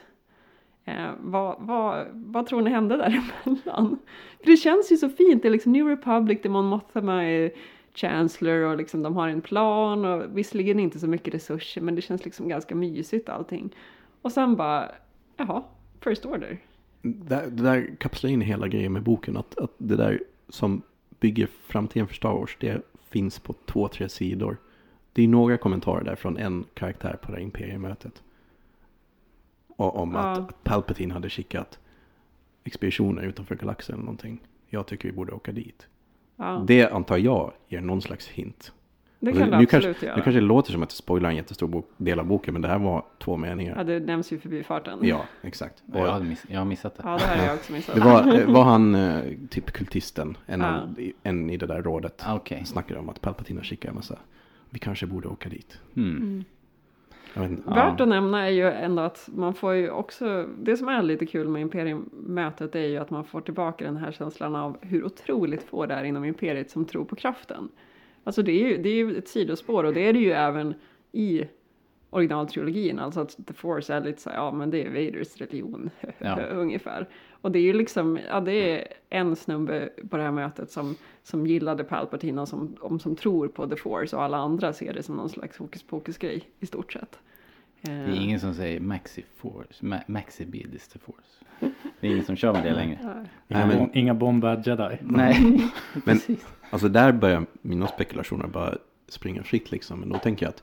Eh, vad, vad, vad tror ni hände däremellan? För det känns ju så fint. Det är liksom New Republic, Demon Mothma är Chancellor och liksom de har en plan och visserligen inte så mycket resurser men det känns liksom ganska mysigt allting. Och sen bara, jaha, First Order. Det, det där kapslar in hela grejen med boken. Att, att det där som bygger framtiden för Star Wars. Det finns på två, tre sidor. det är några kommentarer där från en karaktär på det här imperiemötet. Och om Ja. att, Palpatine hade skickat expeditioner utanför galaxen eller någonting. Jag tycker vi borde åka dit. Ja, Det antar jag ger någon slags hint. Det kan det nu absolut kanske, göra. Nu kanske det låter som att det spoilar en jättestor bok, del av boken, men det här var två meningar. Ja, det nämns ju förbi farten. Ja, exakt. Jag, Och hade miss, jag har missat det. Ja, det här har jag också missat. det var, var han eh, typ kultisten, en, av, en i det där rådet. Ah, Okej. Snackade om att Palpatine har skickat en massa, vi kanske borde åka dit. Mm. Jag vet inte. Ja. Värt att nämna är ju ändå att man får ju också, det som är lite kul med imperiemötet är ju att man får tillbaka den här känslan av hur otroligt få det är inom imperiet som tror på kraften. Alltså det är ju, det är ju ett sidospår och det är det ju även i originaltrilogin, alltså att the force är lite så här, ja men det är Vaders religion Ja. ungefär. Och det är ju liksom, ja det är en snubbe på det här mötet som, som gillade Palpatine och som, om, som tror på the force och alla andra ser det som någon slags hokus pokus grej i stort sett. Det Eh, är ingen som säger Maxi Force. Ma Maxi Bid is the Force. Det är ingen som kör med det längre. ja. Nej, men- Inga, inga bombad jedi. Nej. Men Precis. alltså där börjar mina spekulationer bara springa fritt liksom. Men då tänker jag att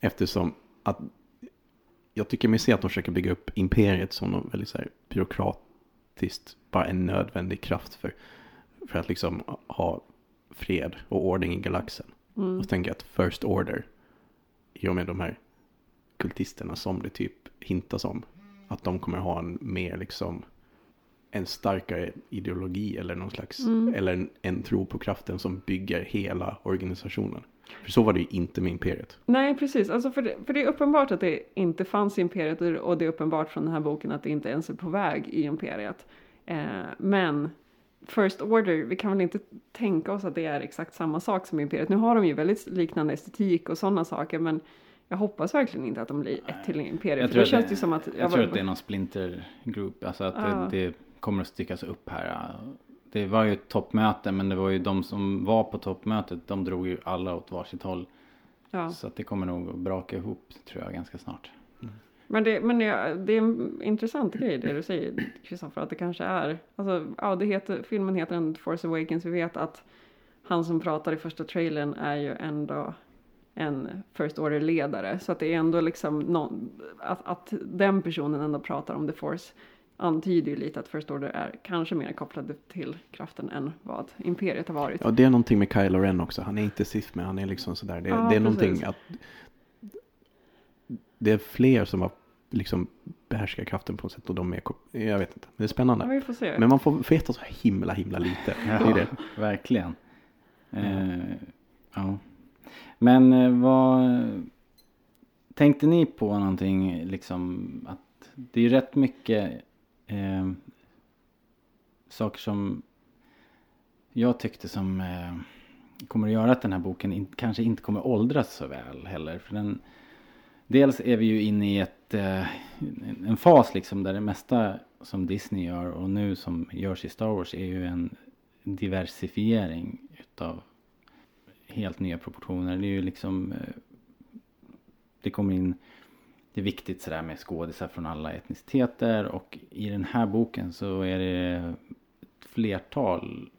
eftersom att jag tycker mig se att de försöker bygga upp imperiet som någon väldigt så här byråkratiskt, bara en nödvändig kraft för, för att liksom ha fred och ordning i galaxen. Mm. Och så tänker jag att First Order, i och med de här kultisterna som det typ hintas om, att de kommer ha en mer liksom en starkare ideologi eller någon slags, Mm. eller en, en tro på kraften som bygger hela organisationen. För så var det ju inte med imperiet. Nej, precis. Alltså för, det, för det är uppenbart att det inte fanns i imperiet och- och det är uppenbart från den här boken att det inte ens är på väg i imperiet. Eh, men First Order, vi kan väl inte tänka oss att det är exakt samma sak som imperiet. Nu har de ju väldigt liknande estetik och sådana saker, men jag hoppas verkligen inte att de blir ett till imperiet. Jag tror känns det- som att... Jag tror att det är någon splinter group. Alltså att Ja. det, det kommer att stickas upp här. Det var ju ett toppmöte men det var ju de som var på toppmötet. De drog ju alla åt varsitt håll. ja. Så att det kommer nog att braka ihop tror jag ganska snart. Men, det, men det, det är en intressant grej det du säger Kristoffer, att det kanske är, alltså, ja, det heter, filmen heter en Force Awakens, vi vet att han som pratar i första trailern är ju ändå en First Order-ledare, så att det är ändå liksom någon, att, att den personen ändå pratar om The Force antyder ju lite att First Order är kanske mer kopplade till kraften än vad Imperiet har varit. Ja, det är någonting med Kylo Ren också. Han är inte Sith, men han är liksom sådär. Det, Ja, det är någonting att det är fler som har liksom behärskar kraften på något sätt och de är, jag vet inte, det är Ja, spännande. vi får se. Men man får veta så himla, himla lite. Det är det. Verkligen. Eh, ja. Men eh, vad tänkte ni på någonting liksom att det är rätt mycket eh, saker som jag tyckte som eh, kommer att göra att den här boken in, kanske inte kommer åldras så väl heller. För den, dels är vi ju inne i ett, eh, en fas liksom där det mesta som Disney gör och nu som görs i Star Wars är ju en diversifiering utav helt nya proportioner. Det är ju liksom eh, det kommer in det är viktigt sådär med skådisar från alla etniciteter och i den här boken så är det ett flertal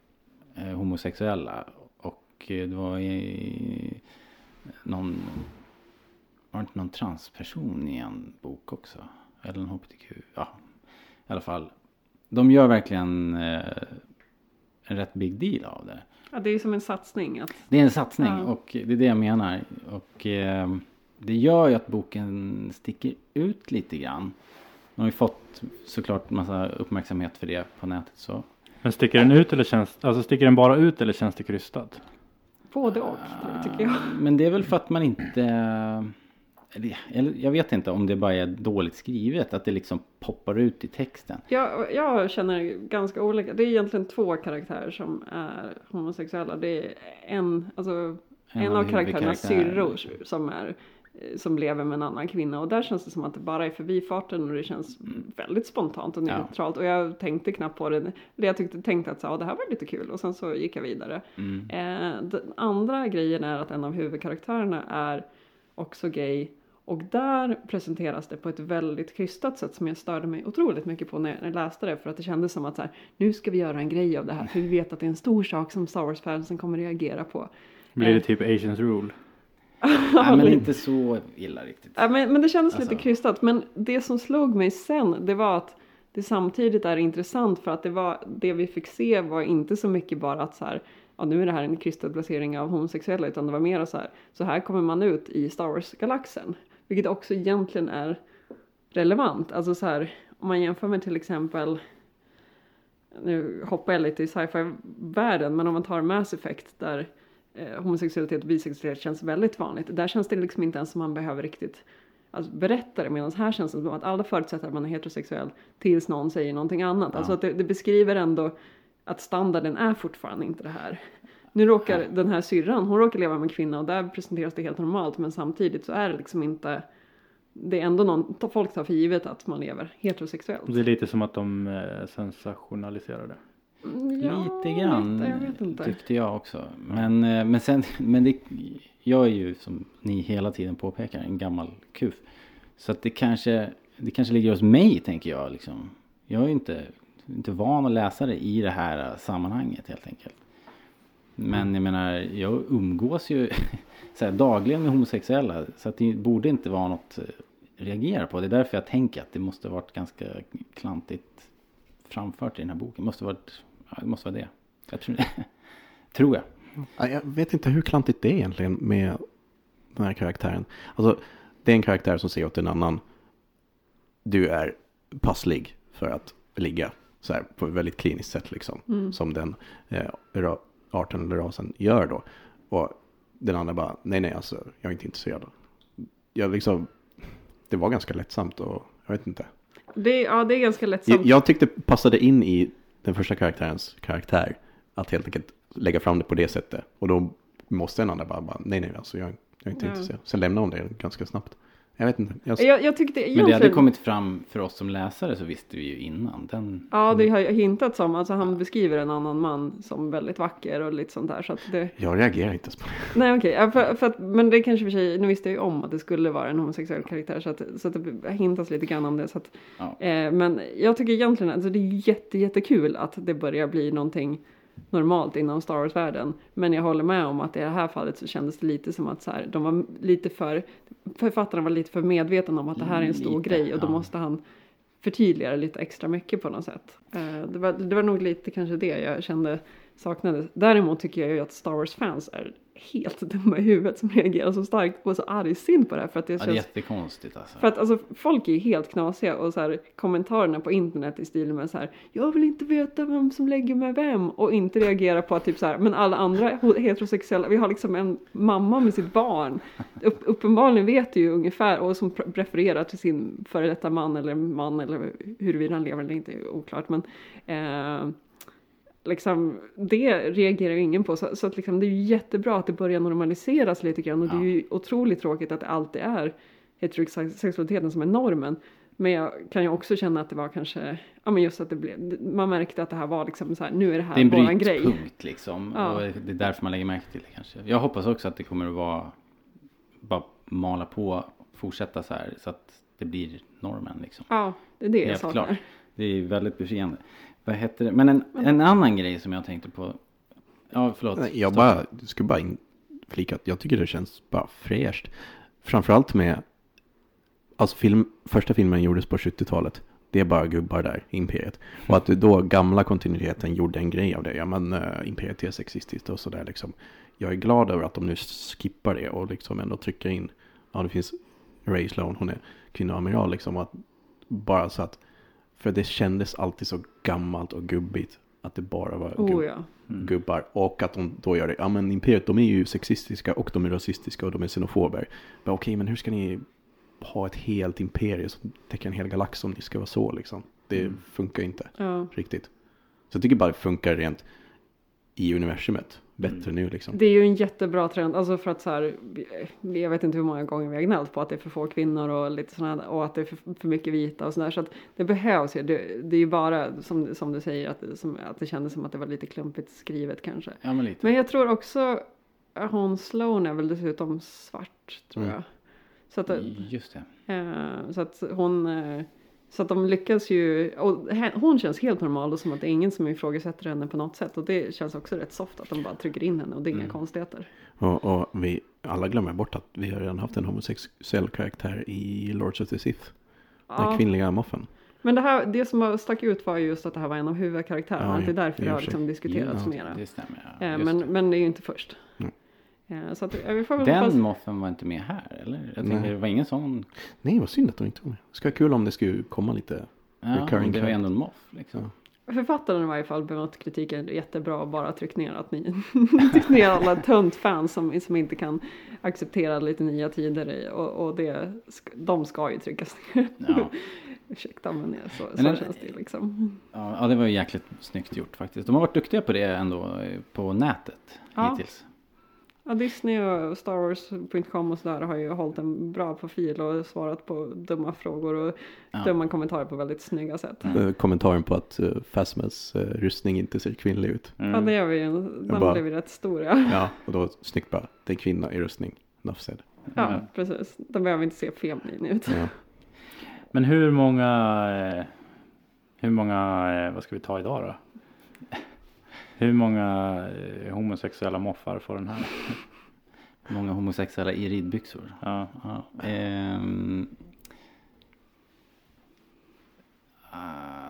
eh, homosexuella och eh, det var i någon var det inte någon transperson i en bok också? Eller en hbtq? Ja, i alla fall. De gör verkligen en rätt big deal av det. Ja, det är som en satsning. Att, Det är en satsning Ja. och det är det jag menar. Och eh, det gör ju att boken sticker ut lite grann. De har ju fått såklart massa uppmärksamhet för det på nätet så. Men sticker den ut eller känns, alltså sticker den bara ut eller känns det krystat? både och, tycker jag. Ah, Men det är väl för att man inte jag vet inte om det bara är dåligt skrivet, att det liksom poppar ut i texten. Jag, jag känner ganska olika. Det är egentligen två karaktärer som är homosexuella. Det är en, alltså, en, av karaktärernas syrror som är som lever med en annan kvinna och där känns det som att det bara är förbifarten och det känns väldigt spontant och Mm. Ja. neutralt och jag tänkte knappt på det. Jag tyckte, tänkte att så, det här var lite kul och sen så gick jag vidare. Mm. Eh, den andra grejen är att en av huvudkaraktärerna är också gay och där presenteras det på ett väldigt krystat sätt som jag störde mig otroligt mycket på när jag, läste det för att det kändes som att så här, nu ska vi göra en grej av det här för vi vet att det är en stor sak som Star Wars-fansen kommer reagera på. Blir det Eh. typ Asians rule? Nej, men inte så illa riktigt. Ja, men, men det kändes Alltså- lite krystat. Men det som slog mig sen, det var att det samtidigt är intressant för att det var det vi fick se var inte så mycket bara att så här, ja nu är det här en krystad placering av homosexuella utan det var mer så här, så här kommer man ut i Star Wars-galaxen. Vilket också egentligen är relevant. Alltså så här, om man jämför med till exempel nu hoppar jag lite i sci-fi-världen, men om man tar Mass Effect där eh, homosexualitet och bisexualitet känns väldigt vanligt. Där känns det liksom inte ens som man behöver riktigt alltså, berätta det, medan här känns det som att alla förutsätter att man är heterosexuell tills någon säger någonting annat. Alltså att det, det beskriver ändå att standarden är fortfarande inte det här. Nu råkar den här syrran, hon råkar leva med en kvinna och där presenteras det helt normalt, men samtidigt så är det liksom inte det är ändå någon, folk tar för givet att man lever heterosexuellt. Det är lite som att de eh, sensationaliserar det. Mm, Ja, Lite grann lite, jag vet inte. tyckte jag också. Men, eh, men sen, men det, jag är ju som ni hela tiden påpekar en gammal kuf. Så att det kanske, det kanske ligger hos mig tänker jag liksom. Jag är ju inte, inte van att läsa det i det här sammanhanget helt enkelt. Men jag menar, jag umgås ju så här, dagligen med homosexuella. Så att det borde inte vara något att reagera på. Det är därför jag tänker att det måste varit ganska klantigt framfört i den här boken. Det måste varit, ja, det måste vara det. Jag tror, tror jag. Ja, Jag vet inte hur klantigt det är egentligen med den här karaktären. Alltså, det är en karaktär som säger åt en annan. Du är passlig för att ligga. Så här, på ett väldigt kliniskt sätt liksom. Som den eh, arten eller rasen gör då. Och den andra bara, nej nej alltså, jag är inte intresserad. Jag liksom, det var ganska lättsamt och jag vet inte. Det, ja, det är ganska lättsamt. Jag, jag tyckte passade in i den första karaktärens karaktär. Att helt enkelt lägga fram det på det sättet. Och då måste den andra bara, bara nej nej alltså jag, jag är inte Ja. intresserad. Sen lämnar hon det ganska snabbt. Jag vet inte. Jag, jag, jag tyckte Men det hade kommit fram för oss som läsare så visste vi ju innan. Den, Ja, det har jag hintat som. Alltså han beskriver en annan man som väldigt vacker och lite sånt där. Så att det... jag reagerar inte ens på det. Nej okej, ja, för, för att, men det kanske för sig, nu visste jag ju om att det skulle vara en homosexuell karaktär så att, så att det hintas lite grann om det. Så att, Ja. eh, men jag tycker egentligen att alltså, det är jätte, jättekul att det börjar bli någonting normalt inom Star Wars-världen. Men jag håller med om att i det här fallet så kändes det lite som att så här, de var lite för, författarna var lite för medvetna om att det här är en stor Lite, grej och då ja. måste han förtydliga det lite extra mycket på något sätt. Eh, det, var, det var nog lite kanske det jag kände saknades. Däremot tycker jag ju att Star Wars-fans är helt dumma i huvudet som reagerar så starkt på så argsint på det här. För att det ja, det är jättekonstigt alltså. för att alltså folk är helt knasiga och så här kommentarerna på internet i stil med så här Jag vill inte veta vem som lägger med vem och inte reagera på att typ så här men alla andra heterosexuella, vi har liksom en mamma med sitt barn. Upp, uppenbarligen vet du ju ungefär och som prefererar till sin före detta man eller man eller huruvida han lever eller inte är oklart men eh, liksom, det reagerar ju ingen på. Så, så att liksom, det är ju jättebra att det börjar normaliseras lite grann. Och det är ju otroligt tråkigt att det alltid är heterosexualiteten som är normen. Men jag kan ju också känna att det var kanske, ja men just att det blev, man märkte att det här var liksom så här, nu är det här det är en grej. liksom. Ja. Och det är därför man lägger märke till det kanske. Jag hoppas också att det kommer att vara bara mala på, fortsätta så här så att det blir normen liksom. Ja, det är det jag saknar. Det är väldigt befriande. Vad heter det? Men en, en annan grej som jag tänkte på. Ja, förlåt. Jag bara, skulle bara inflika att jag tycker det känns bara fräscht. Framförallt med, alltså film, första filmen gjordes på 70-talet. Det är bara gubbar där, Imperiet. Och att då gamla kontinuiteten gjorde en grej av det. Ja men uh, Imperiet är sexistiskt och sådär liksom. Jag är glad över att de nu skippar det och liksom ändå trycker in, ja det finns Ray Sloan, hon är kvinnoamiral liksom. Att bara så att, för det kändes alltid så gammalt och gubbigt. Att det bara var gubb- Oh ja. gubbar. Och att de då gör det. Ja men Imperiet de är ju sexistiska och de är rasistiska och de är xenofober. Men okej men hur ska ni ha ett helt imperium som täcker en hel galax om ni ska vara så liksom. Det funkar ju inte ja. riktigt. Så jag tycker bara det funkar rent i universumet. Bättre nu liksom. Det är ju en jättebra trend, alltså för att så här, jag vet inte hur många gånger vi har gnällt på att det är för få kvinnor och lite sådana och att det är för, för mycket vita och sådär. Så att det behövs ju, det, det är ju bara som, som du säger att, det- som, att det kändes som att det var lite klumpigt skrivet kanske. Ja, men lite. Men jag tror också, att hon Sloan är väl dessutom svart tror Mm. jag. Så att, Just det. eh, så att hon eh, Så att de lyckas ju, och hon känns helt normal och som att det är ingen som ifrågasätter henne på något sätt. Och det känns också rätt soft att de bara trycker in henne och det är inga Mm. konstigheter. Och, och vi alla glömmer bort att vi har redan haft en homosexuell karaktär i Lords of the Sith. Den Ja, kvinnliga moffen. men det, här, det som stack ut var ju just att det här var en av huvudkaraktärerna. Ja, att det är därför det har liksom diskuterats Ja, mera. Det stämmer. Ja, Eh, men, det. men det är ju inte först. Eh, Så att, vi får väl Den hoppas- moffen var inte med här eller? Jag tänker det var ingen sån. Nej, vad synd att de inte var med. Det skulle vara kul om det skulle komma lite. Ja, Recurring det var ändå en moff liksom. Författaren i varje fall bemött kritiken jättebra och bara tryckt ner att ni tryckt ner alla tunt-fans som, som inte kan acceptera lite nya tider i och, och det, de ska ju tryckas ner. Ja. Ursäkta men det, så, Men så den- känns det liksom. Ja, ja, det var ju jäkligt snyggt gjort faktiskt. De har varit duktiga på det ändå eh, på nätet Ja. hittills. Ja, Disney och Star Wars.com och sådär har ju hållit en bra profil och svarat på dumma frågor och Ja. dumma kommentarer på väldigt snygga sätt. Mm. Eh, kommentaren på att uh, Phasmas eh, rustning inte ser kvinnlig ut. Ja Mm. det gör vi ju, den bara- blev ju rätt stor ja. Ja, och då snyggt bara. Det är en kvinna i rustning. Enough said. Ja precis, den behöver inte se feminin ut. Ja. Men hur många, eh, hur många, eh, vad ska vi ta idag då? Hur många eh, homosexuella moffar får den här? Många homosexuella i ridbyxor. Ja. Ja. Ehm.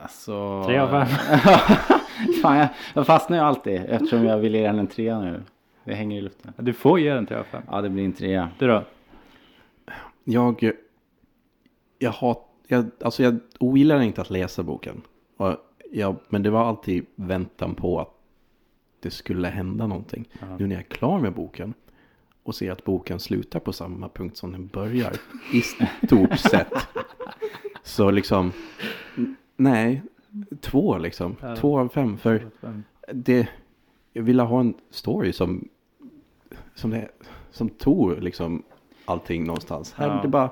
Alltså. Tre av fem. Fan, jag, jag fastnar ju alltid eftersom jag vill ge den en trea nu. Det hänger i luften. Du får ge den tre av fem. Ja, det blir en trea. Du då? Jag, jag har, jag, alltså jag ogillar inte att läsa boken. Och jag, men det var alltid väntan på att det skulle hända någonting. Ja. Nu när jag är klar med boken och ser att boken slutar på samma punkt som den börjar. I stort sett. Så liksom, nej, två liksom. Ja. Två av fem. För det, jag ville ha en story som, som, det, som tog liksom allting någonstans. Här, Ja. det bara,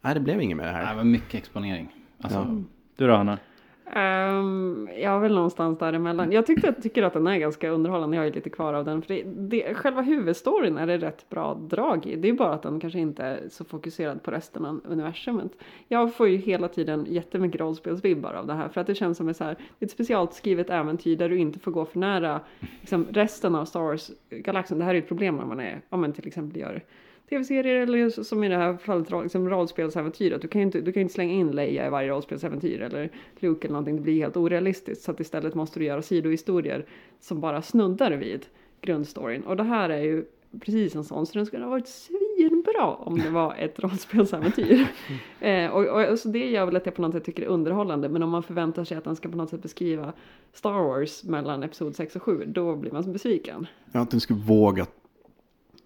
nej det blev inget med det Det här. var mycket exponering. Alltså, Ja. Du då Hanna? Um, jag är väl någonstans däremellan. Jag tyckte, tycker att den är ganska underhållande. Jag har ju lite kvar av den. För det, det, själva huvudstoryn är det rätt bra drag i. Det är bara att den kanske inte är så fokuserad på resten av universumet. Jag får ju hela tiden jättemycket rollspelsvibbar av det här. För att det känns som ett, så här, ett speciellt skrivet äventyr där du inte får gå för nära liksom, resten av Star Wars-galaxen. Det här är ju ett problem när man är, om man till exempel gör tv-serier eller som i det här fallet liksom rollspelsäventyr. Att du kan ju inte, du kan inte slänga in Leia i varje rollspelsäventyr eller Luke eller någonting. Det blir helt orealistiskt. Så att istället måste du göra sidohistorier som bara snuddar vid grundstoryn. Och det här är ju precis en sån. Så den skulle ha varit svinbra om det var ett rollspelsäventyr. eh, och, och, så det gör väl att jag på något sätt tycker det är underhållande. Men om man förväntar sig att den ska på något sätt beskriva Star Wars mellan Episod 6 och 7. Då blir man så besviken. Ja, att den skulle våga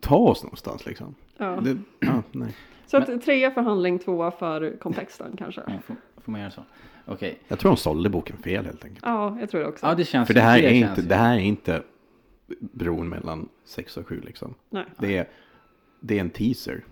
ta oss någonstans liksom. Ja. Det, ja, nej. Så att trea för handling, tvåa för kontexten kanske. ja, får, får man göra så? Okej. Jag tror de sålde boken fel helt enkelt. Ja, jag tror det också. Ja, det känns För det här, är känns inte, det här är inte bron mellan 6 och 7 liksom. Nej. Det är, det är en teaser.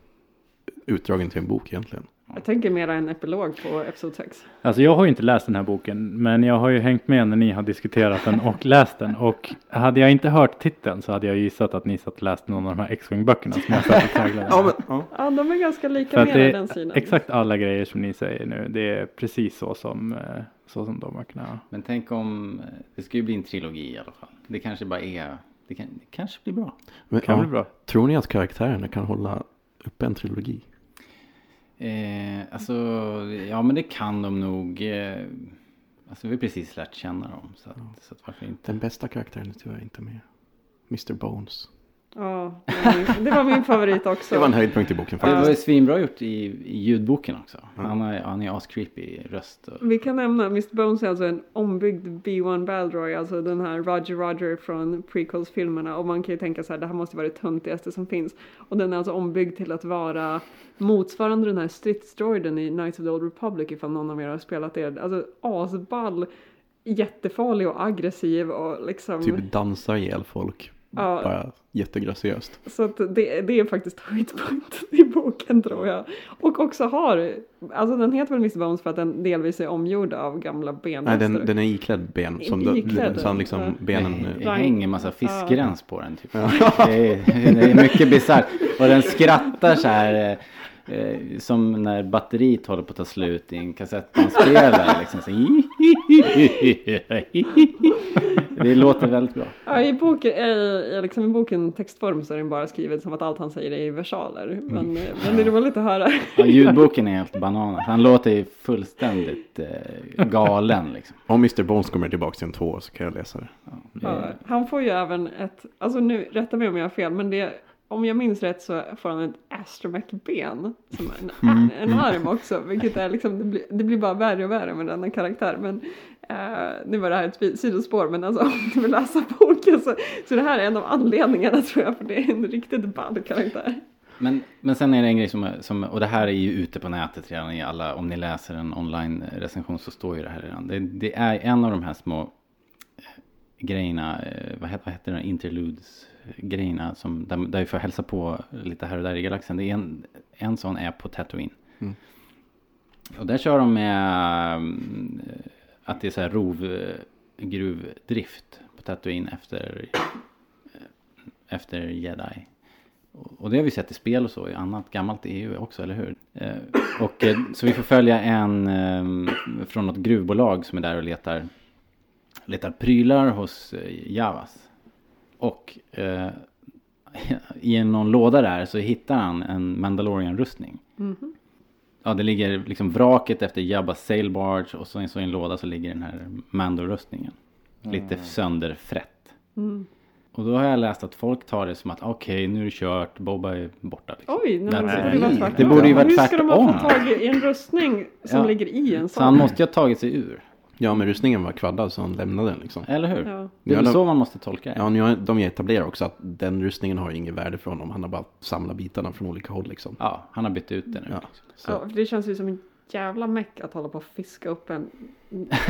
Utdragen till en bok egentligen. Jag tänker mera en epilog på Episod 6. Alltså jag har ju inte läst den här boken men jag har ju hängt med när ni har diskuterat den och läst den och hade jag inte hört titeln så hade jag gissat att ni satt och läste någon av de här X-Wing böckerna som jag satt och traggade. Ja, men, ja. Ja, de är ganska lika med det i den synen. exakt alla grejer som ni säger nu. Det är precis så som, eh, så som de böckerna. Men tänk om, eh, det ska ju bli en trilogi i alla fall. Det kanske bara är, det, kan, det kanske blir bra. Men, Kan ja. bli bra. Tror ni att karaktärerna kan hålla uppe en trilogi? Eh, alltså, ja men det kan de nog. Eh, alltså vi har precis lärt känna dem. Så att, så att varför inte? Den bästa karaktären är tyvärr inte med. Mr Bones. Ja, det var min, det var min favorit också. Det var en höjdpunkt i boken Det var ju faktiskt. svinbra gjort i, i ljudboken också. Han, är, han är ascreepy röst. Och, Vi kan nämna Mr Bones är alltså en ombyggd B1 Baldroy, alltså den här Roger Roger från prequels-filmerna. Och man kan ju tänka så här, det här måste vara det töntigaste som finns. Och den är alltså ombyggd till att vara motsvarande den här stridsdroiden i Knights of the Old Republic ifall någon av er har spelat det. Alltså asball, jättefarlig och aggressiv och liksom. Typ dansar ihjäl folk. Ja. Bara jättegraciöst. Så att det, det är faktiskt höjdpunkten i boken tror jag. Och också har, alltså den heter väl Mr Bones för att den delvis är omgjord av gamla Nej, benrester. den, den är iklädd ben. Som Iklädd, så han liksom ja. benen... det, hänger en massa Ja. fiskgräns på den. Typ. Det, är, det är mycket bisarrt. Och den skrattar så här. eh, eh, som när batteriet håller på att ta slut i en kassettbandspelare. Liksom. Så, det låter väldigt bra. Ja, i, boken, i, liksom i boken textform så är den bara skriven som att allt han säger är i versaler. Men, eh, men det är roligt att höra. Ja, ljudboken är helt bananas. Han låter ju fullständigt eh, galen liksom. Om Mr Bones kommer tillbaka till en två så kan jag läsa det. Ja, han får ju även ett, alltså nu rätta mig om jag har fel, men det om jag minns rätt så får han ett astromech-ben som en, Mm. en arm också, vilket är liksom, det blir, det blir bara värre och värre med denna karaktär. Men eh, nu var det här ett sidospår, men alltså om du vill läsa boken så, så det här är en av anledningarna tror jag, för det är en riktigt ball karaktär. Men, men sen är det en grej som, som, och det här är ju ute på nätet redan i alla, om ni läser en online recension så står ju det här redan. Det, det är en av de här små eh, grejerna, eh, vad heter, vad heter det, interludes grejerna som, där, där vi får hälsa på lite här och där i galaxen. Det är en, en sån är på Tatooine. Mm. Och där kör de med mm, att det är så här rovgruvdrift på Tatooine efter, eh, efter jedi. Och det har vi sett i spel och så i annat gammalt EU också, eller hur? Eh, och eh, så vi får följa en eh, från något gruvbolag som är där och letar, letar prylar hos eh, Javas. Och eh, i en- någon låda där så hittar han en Mandalorian-rustning. Ja, det ligger liksom vraket efter Jabbas sail barge och så, så i en låda så ligger den här Mando-rustningen. Lite sönderfrätt. Och då har jag läst att folk tar det som att okej, nu är det kört, Boba är borta. Liksom. Oj, nej, That's det it. borde ju vara tvärtom. Det borde ju vara Hur ska de ha tvärtom. fått tag i en rustning som Ja. ligger i en Så sån? han måste ju ha tagit sig ur. Ja, men rustningen var kvaddad så han lämnade den liksom. Eller hur? Ja. Det är Ja, väl de- så man måste tolka det. Ja, nu har, de etablerar också att den rustningen har inget värde för honom. Han har bara samlat bitarna från olika håll liksom. Ja, han har bytt ut det nu. Ja. Liksom. Så, Ja, för det känns ju som en jävla meck att hålla på och fiska upp en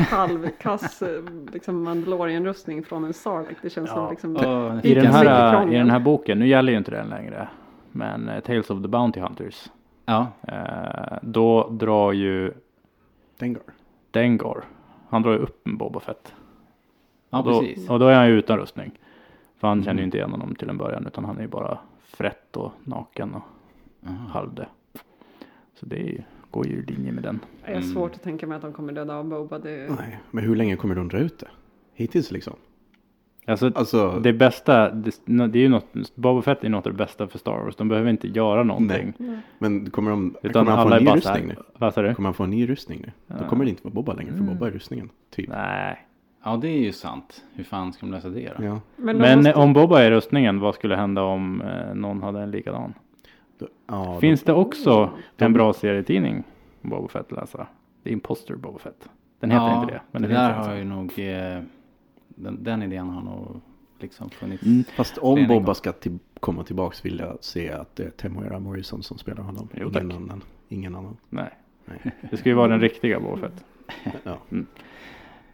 halvkass eh, liksom Mandalorian-rustning från en Sarlacc. Det känns som Ja. liksom... Och I den, här, I den här boken, nu gäller ju inte den längre, men eh, Tales of the Bounty Hunters. Ja, Eh, då drar ju Dengar. Dengar, han drar ju upp en Boba Fett. ja och, då, precis. och då är han ju utan rustning. För han känner Mm. ju inte igen honom till en början utan han är ju bara frätt och naken och Aha. halvdö. Så det är ju, går ju i linje med den. Det är svårt att tänka mig att de kommer döda av Boba. Det... Nej, men hur länge kommer de dra ut det? Hittills liksom. Alltså, Alltså, det bästa, det, det är ju något, Boba Fett är något av det bästa för Star Wars. De behöver inte göra någonting. men kommer, de, Utan kommer han få en är ny rustning nu? vad sa du? Kommer han få en ny rustning nu? Då Ja. kommer det inte vara Bobba längre, för Mm. Bobba är rustningen. Typ. Nej. Ja, det är ju sant. Hur fan ska de lösa det då? Ja. Men, Men måste... om Boba är rustningen, vad skulle hända om eh, någon hade en likadan? Då, ja, Finns det också De- en bra serietidning om Boba Fett att läsa? The Imposter Boba Fett. Den heter ja, inte det. Men det det, där finns har ju nog, eh, den, den idén har nog liksom funnits. Mm. Fast om Bobba ska till, komma tillbaks vill jag se att det är Temuera Morrison som spelar honom. Jo, ingen, tack. annan, ingen annan. Nej. Nej. Det ska ju vara den riktiga Boba Fett. Ja.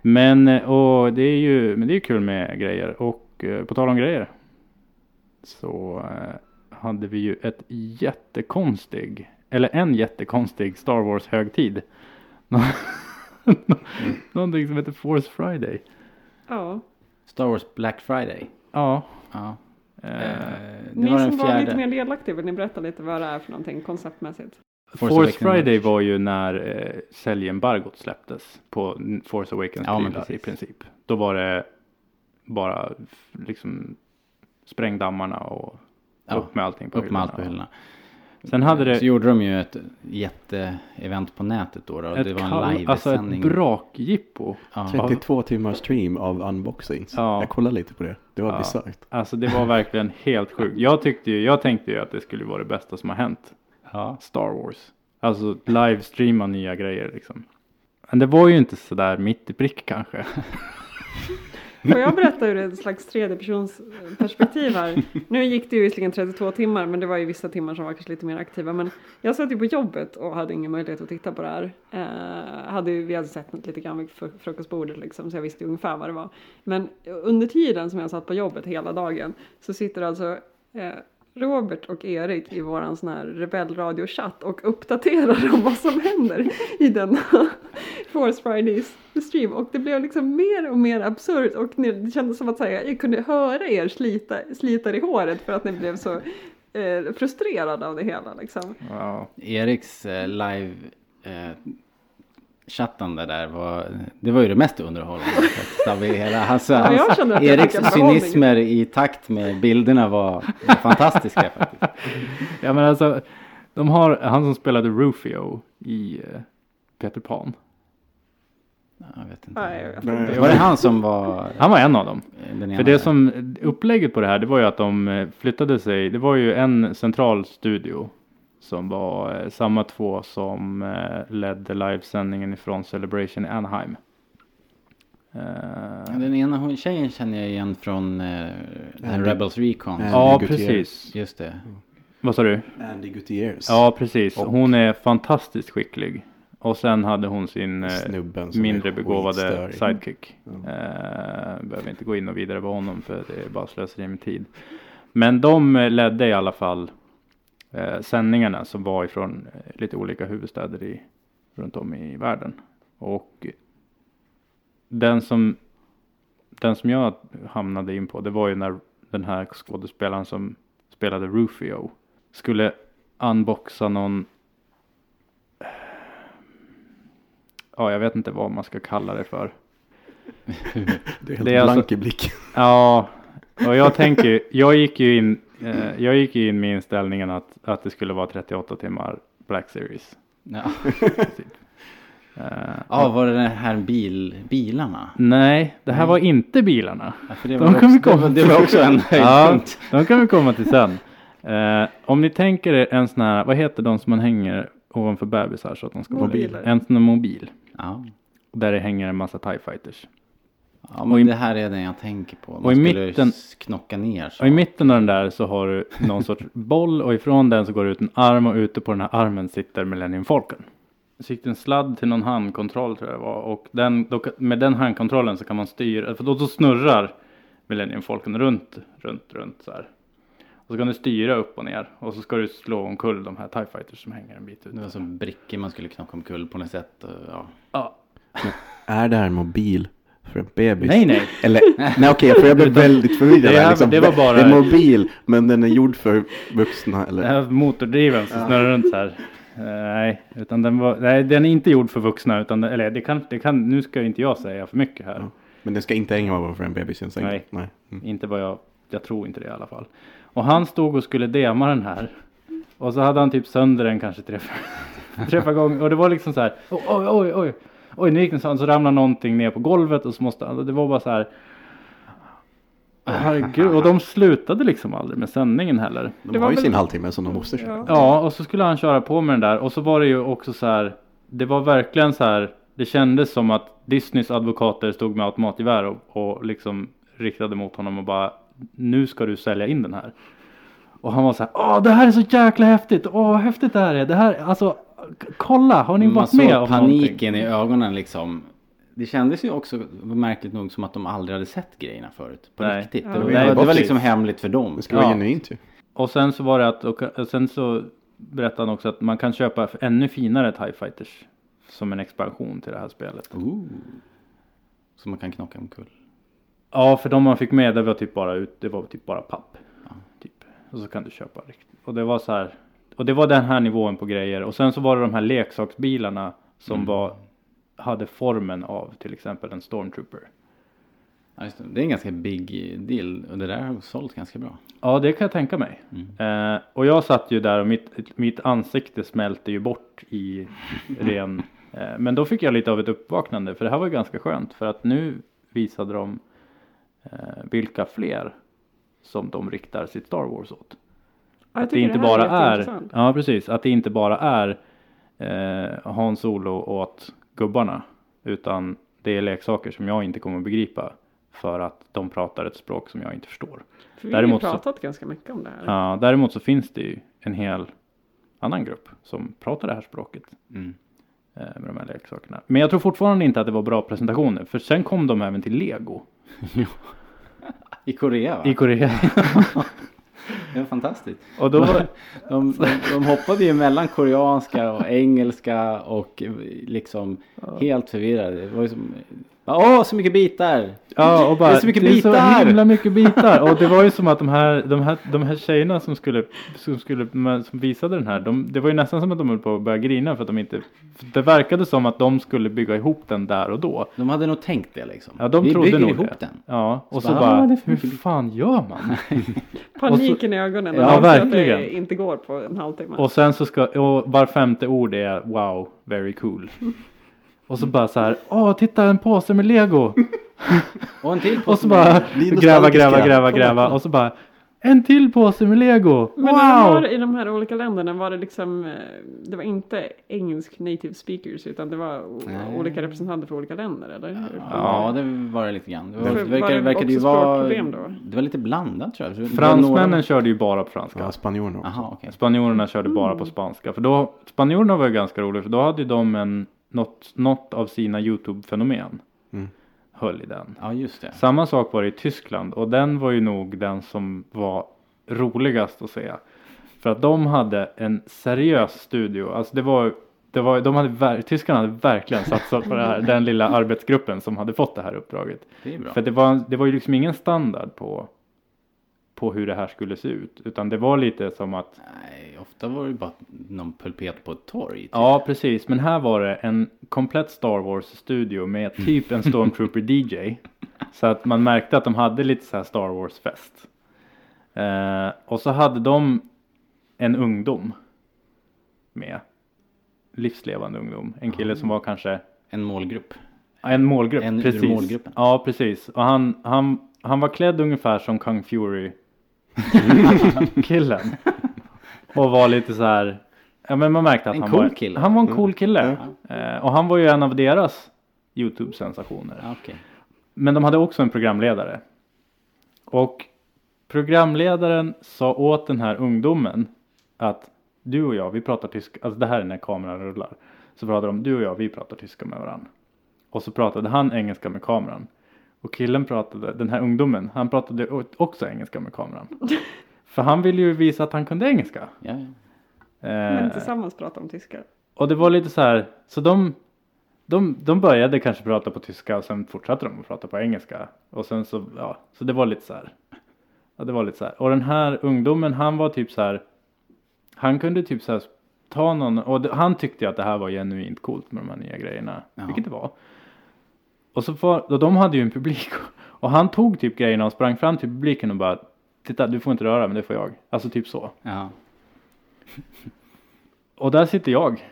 Men, eh, och det är ju men det är ju kul med grejer. Och eh, på tal om grejer. Så eh, hade vi ju ett jättekonstig, eller en jättekonstig Star Wars högtid. Någonting som heter Force Friday. Ja. Star Wars Black Friday. Ja. Ja. Det Ni var den som var lite mer delaktiga, vill ni berätta lite vad det är för någonting konceptmässigt? Force. Friday var ju när eh, säljembargot släpptes på Force Awakens Ja, prylar i princip. Då var det bara liksom spräng dammarna och Ja, upp med allting på Upp med allt på hyllorna. Sen hade det Så gjorde de ju ett jätteevent på nätet då. då. ett, Det var en kall, alltså livesändning. ett brakjippo. ja. 32 timmars stream av unboxings. Ja. Jag kollade lite på det. Det var Ja. bisarrt. Alltså det var verkligen helt sjukt. Jag tyckte ju, jag tänkte ju att det skulle vara det bästa som har hänt. ja. Star Wars. Alltså livestreama nya grejer liksom. Men det var ju inte sådär mitt i prick kanske. Får jag berätta ur ett slags tredjepersonsperspektiv här? Nu gick det ju visserligen 32 timmar, men det var ju vissa timmar som var kanske lite mer aktiva. Men jag satt ju på jobbet och hade ingen möjlighet att titta på det här. Eh, hade ju, vi hade sett något lite grann vid frukostbordet liksom, så jag visste ungefär vad det var. Men under tiden som jag satt på jobbet hela dagen så sitter alltså eh, Robert och Erik i våran sån här rebellradiochatt och uppdaterar om vad som händer i denna Force Fridays stream och det blev liksom mer och mer absurt och det kändes som att här, jag kunde höra er slita, slita i håret för att ni blev så eh, frustrerad av det hela liksom. Ja. Eriks eh, live eh, chattande där var, det var ju det mest underhållande faktiskt av hela. Alltså, Ja, hans, Eriks cynismer i takt med bilderna var fantastiska faktiskt. ja men alltså, de har han som spelade Rufio i eh, Peter Pan. Jag vet inte. Nej, jag vet inte. Var det han som var Han var en av dem. För det som upplägget på det här, det var ju att de eh, flyttade sig. Det var ju en central studio som var eh, samma två som eh, ledde livesändningen ifrån Celebration i Anaheim. Eh, Den ena hon, tjejen känner jag igen från den Andy- Rebels Recon. Andy ja, Gutierrez. precis. Just det. Vad sa du? Andy Gutierrez. Ja, precis. Och- Hon är fantastiskt skicklig. Och sen hade hon sin mindre begåvade sidekick. Ja. Eh, behöver inte gå in och vidare på honom för det är bara slöseri med tid. Men de ledde i alla fall eh, sändningarna som var ifrån eh, lite olika huvudstäder i, runt om i världen. Och den som, den som jag hamnade in på det var ju när den här skådespelaren som spelade Rufio skulle unboxa någon Ja, jag vet inte vad man ska kalla det för. Det är helt Det är alltså- blank i blick. Ja, och jag tänker jag gick ju in, eh, jag gick in med inställningen att, att det skulle vara 38 timmar Black Series. Ja, Eh, ah, var det den här bil, bilarna? nej, det här var inte bilarna. Ja, De var kan vi komma det var också en Ja, höjdpunkt. de kan vi komma till sen. Eh, om ni tänker er en sån här, vad heter de som man hänger ovanför bebisar så att de ska vara Mobiler. En sån här mobil. Ja. Där det hänger en massa TIE fighters. Ja, men Och i- det här är den jag tänker på. Man och i skulle mitten- knocka ner så. Och i mitten av den där så har du någon sorts boll och ifrån den så går det ut en arm och ute på den här armen sitter Millennium Falcon. Så gick det en sladd till någon handkontroll tror jag det var och den, då, med den handkontrollen så kan man styra, för då, då snurrar Millennium Falcon runt, runt, runt så här. Och så kan du styra upp och ner och så ska du slå omkull de här TIE Fighters som hänger en bit ut. Det var som brickor man skulle knocka omkull på något sätt. och, Ja. Ja. Är det här en mobil för en bebis? Nej, nej. Eller, nej okej, för jag blev väldigt förvirrad. Det här, liksom. det var bara- Det är mobil, men den är gjord för vuxna eller? motordriven som snurrar runt så här. Eh, nej, utan den var, nej, den är inte gjord för vuxna utan, eller det kan, det kan, nu ska inte jag säga för mycket här. Ja. Men den ska inte hänga bara för en bebis? Nej. nej. Mm. Inte vad jag, jag tror inte det i alla fall. Och han stod och skulle dema den här. Och så hade han typ sönder den kanske tre, träffa gånger. Och det var liksom så här, oj, oj, oj, oj. Oj, nu gick den så, så ramlade någonting ner på golvet och så måste det var bara så här. Herregud, och de slutade liksom aldrig med sändningen heller. De Det har var ju väl- sin halvtimme som de måste köra. Ja. Och så skulle han köra på med den där och så var det ju också så här. Det var verkligen så här. Det kändes som att Disneys advokater stod med automatgevär och, och liksom riktade mot honom och bara nu ska du sälja in den här. Och han var så här. Åh, det här är så jäkla häftigt. Åh, vad häftigt det här är. Det här, alltså, kolla, har ni Man varit med om paniken någonting? i ögonen liksom. Det kändes ju också märkligt nog som att de aldrig hade sett grejerna förut. På Nej. riktigt. Ja. Det, var, det var liksom hemligt för dem. Det ska vara Ja. genuint ju. Och sen så var det att, och, sen så berättade han också att man kan köpa ännu finare TIE Fighters. Som en expansion till det här spelet. Ooh. Så man kan knocka omkull. Ja, för de man fick med det var typ bara ut, det var typ bara papp. Typ. Och så kan du köpa riktigt. Och det var så här. Och det var den här nivån på grejer. Och sen så var det de här leksaksbilarna som var hade formen av till exempel en stormtrooper. Ja, det. det är en ganska big deal. Och det där har sålt ganska bra. Ja, det kan jag tänka mig. Eh, och jag satt ju där och mitt, mitt ansikte smälte ju bort i ren... Eh, men då fick jag lite av ett uppvaknande för det här var ganska skönt för att nu visade de eh, vilka fler som de riktar sitt Star Wars åt. Att det inte här bara är, jätteintressant. ja precis, att det inte bara är eh, Han Solo åt gubbarna. Utan det är leksaker som jag inte kommer att begripa. För att de pratar ett språk som jag inte förstår. För vi har ju däremot så- pratat ganska mycket om det här. Ja, däremot så finns det ju en hel annan grupp som pratar det här språket. Mm. eh, Med de här leksakerna. Men jag tror fortfarande inte att det var bra presentationer. För sen kom de även till Lego. I Korea va? I Korea. Det var fantastiskt. Och då var, De, de, de hoppade ju mellan koreanska och engelska och liksom helt förvirrade. Det var ju som, Bara, Åh, så mycket bitar! Ja, och bara, Det är så mycket det är bitar! så himla mycket bitar. Och det var ju som att de här, de här, de här tjejerna som skulle, som skulle, som visade den här, de, det var ju nästan som att de höll på att börja grina för att de inte, det verkade som att de skulle bygga ihop den där och då. De hade nog tänkt det liksom. Ja, de Vi trodde bygger nog ihop det. den. Ja, och Så så, bara, bara, "Ah, det är för hur fan gör man? Paniken i ögonen. när Ja, man ser att verkligen. det inte går på en halvtimme. Och sen så ska, och var femte ord är wow, very cool. Och så bara så här, åh titta en påse med lego. Och en till Och så bara gräva, gräva, gräva, gräva. Och så bara, en till påse med lego. Men Wow! var i de här olika länderna var det liksom, eh, det var inte engelsk native speakers utan det var Nej. olika representanter för olika länder eller? Ja, det var det lite grann. Det, var, det var verkade, verkade ju också vara... Det var lite blandat tror jag. Fransmännen några- körde ju bara på franska. Ja, spanjorerna också. Aha, okej. Spanjorerna körde bara Mm. på spanska. För då, spanjorerna var ju ganska roliga för då hade ju de en, något, något av sina YouTube-fenomen. Mm. Höll i den. Ja, just det. Samma sak var det i Tyskland och den var ju nog den som var roligast att se. För att de hade en seriös studio. Alltså det var, det var, de hade, tyskarna hade verkligen satsat på det här. Den lilla arbetsgruppen som hade fått det här uppdraget. Det är bra. För det var, det var ju liksom ingen standard på, på hur det här skulle se ut. Utan det var lite som att Nej, ofta var det bara någon pulpet på ett torg. Typ. Ja, precis. Men här var det en komplett Star Wars-studio med typ en Stormtrooper DJ. Så att man märkte att de hade lite så här Star Wars-fest. Eh, och så hade de en ungdom med. Livslevande ungdom. En kille som var kanske En målgrupp. en målgrupp. En precis. Ja, precis. Och han, han, han var klädd ungefär som Kung Fury killen. Och var lite så här. Ja men man märkte att En han cool var kille. Han var en cool kille. Eh, och han var ju en av deras YouTube-sensationer. Okej. Men de hade också en programledare. Och programledaren sa åt den här ungdomen att du och jag, vi pratar tyska. Alltså det här är när kameran rullar. Så pratade de, du och jag, vi pratar tyska med varandra. Och så pratade han engelska med kameran. Och killen pratade, den här ungdomen, han pratade också engelska med kameran. För han ville ju visa att han kunde engelska. Ja, ja. Men Eh, tillsammans prata om tyska. och det var lite så här, så de, de, de började kanske prata på tyska och sen fortsatte de att prata på engelska. Och sen så, ja, så det var lite så här. Ja, det var lite så här. Och den här ungdomen, han var typ så här. Han kunde typ så här ta någon, och det, han tyckte ju att det här var genuint coolt med de här nya grejerna. Ja. Vilket det var. Och så var, och de hade ju en publik. Och han tog typ grejerna och sprang fram till publiken och bara Titta, du får inte röra men det får jag. Alltså typ så. ja. Och där sitter jag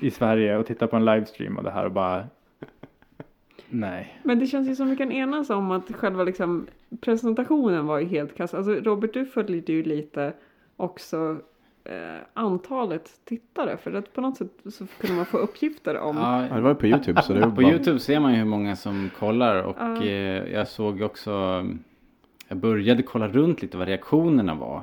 i Sverige och tittar på en livestream av det här och bara Nej. Men det känns ju som vi kan enas om att själva liksom presentationen var ju helt kass. Alltså Robert, du följde ju lite också eh, antalet tittare. För att på något sätt så kunde man få uppgifter om. ja. Ja, det var ju på YouTube så det var På bara... Youtube ser man ju hur många som kollar och Ja. eh, jag såg också Jag började kolla runt lite vad reaktionerna var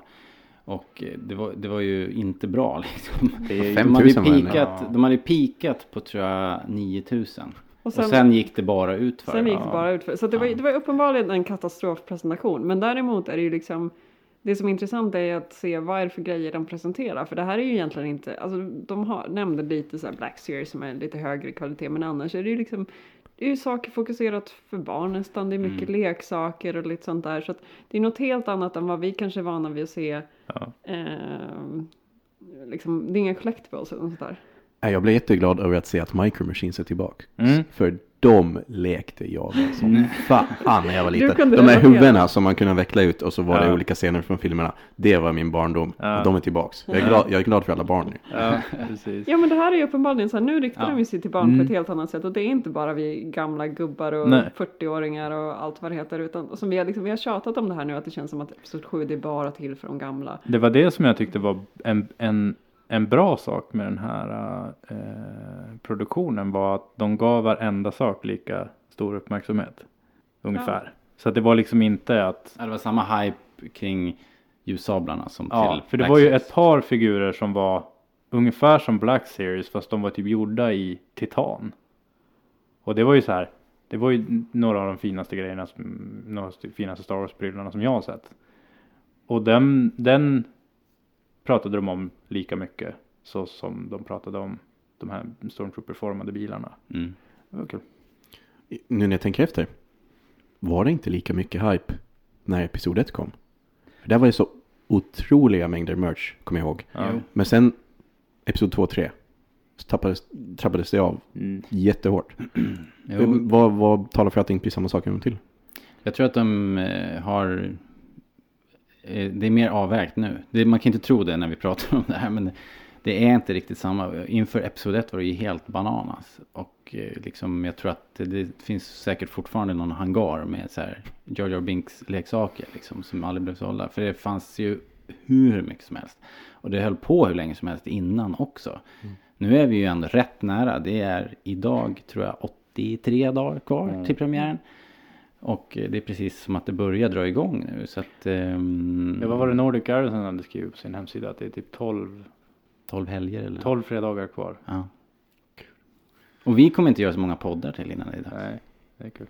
och eh, det var, det var ju inte bra liksom. Det de, hade ju 000 var det. pikat, de hade pikat på tror jag 9000 Och och sen- sen, gick det bara ut för Sen gick det bara ut för. Så det var, Ja. det var uppenbarligen en katastrofpresentation. Men däremot är det ju liksom det som är intressant är att se vad är det för grejer de presenterar. För det här är ju egentligen inte, alltså de har, nämnde lite så här Black Series som är lite högre kvalitet. Men annars är det ju liksom, det är ju saker fokuserat för barn nästan. Det är mycket leksaker och lite sånt där. Så att det är något helt annat än vad vi kanske är vana vid att se. Ja. Eh, liksom, det är inga collectibles eller sånt där. Jag blev jätteglad över att se att Micro Machines är tillbaka. Mm. För de lekte jag med som fan när jag var liten. De här huvudena som man kunde veckla ut och så var det Ja. olika scener från filmerna. Det var min barndom Ja. och de är tillbaks. Jag är, glad, jag är glad för alla barn nu. ja, precis. Ja men det här är ju uppenbarligen så här, nu riktar Ja. de sig till barn på Mm. ett helt annat sätt och det är inte bara vi gamla gubbar och Nej. 40-åringar och allt vad det heter utan som vi har, liksom, vi har tjatat om det här nu att det känns som att episod 7 det är bara till för de gamla. Det var det som jag tyckte var en, en, en bra sak med den här eh, produktionen var att de gav varenda sak lika stor uppmärksamhet. Ungefär. Så att det var liksom inte att Ja, det var samma hype kring ljussablarna som Ja, till för det Black var ju Series. ett par figurer som var ungefär som Black Series fast de var typ gjorda i titan. Och det var ju så här. Det var ju några av de finaste grejerna, som, några av de finaste Star Wars-prylarna som jag har sett. Och den, den pratade de om lika mycket så som de pratade om de här Stormtrooper-formade bilarna. Mm. Det var kul. nu när jag tänker efter. Var det inte lika mycket hype när episod 1 kom? Där var det så otroliga mängder merch, kommer jag ihåg. Ja. Men sen episod 2 och 3 så tappades, trappades det av Mm. jättehårt. Vad, vad talar för att det inte blir samma sak en gång till? Jag tror att de eh, har... Eh, det är mer avvägt nu. Det, man kan inte tro det när vi pratar om det här. Men det är inte riktigt samma. Inför episod 1 var det ju helt bananas. Och eh, liksom, jag tror att det, det finns säkert fortfarande någon hangar med så här Jar Jar Binks leksaker. Liksom, som aldrig blev sålda. För det fanns ju hur mycket som helst. Och det höll på hur länge som helst innan också. Nu är vi ju ändå rätt nära. Det är idag tror jag 83 dagar kvar Mm. till premiären. Och eh, det är precis som att det börjar dra igång nu. Så att... ehm, Ja, vad var det Nordic Garrison hade skrivit på sin hemsida? Att det är typ 12, 12 helger eller? 12 fredagar kvar. Ja. Och vi kommer inte göra så många poddar till innan det är dags. Nej, det är kul.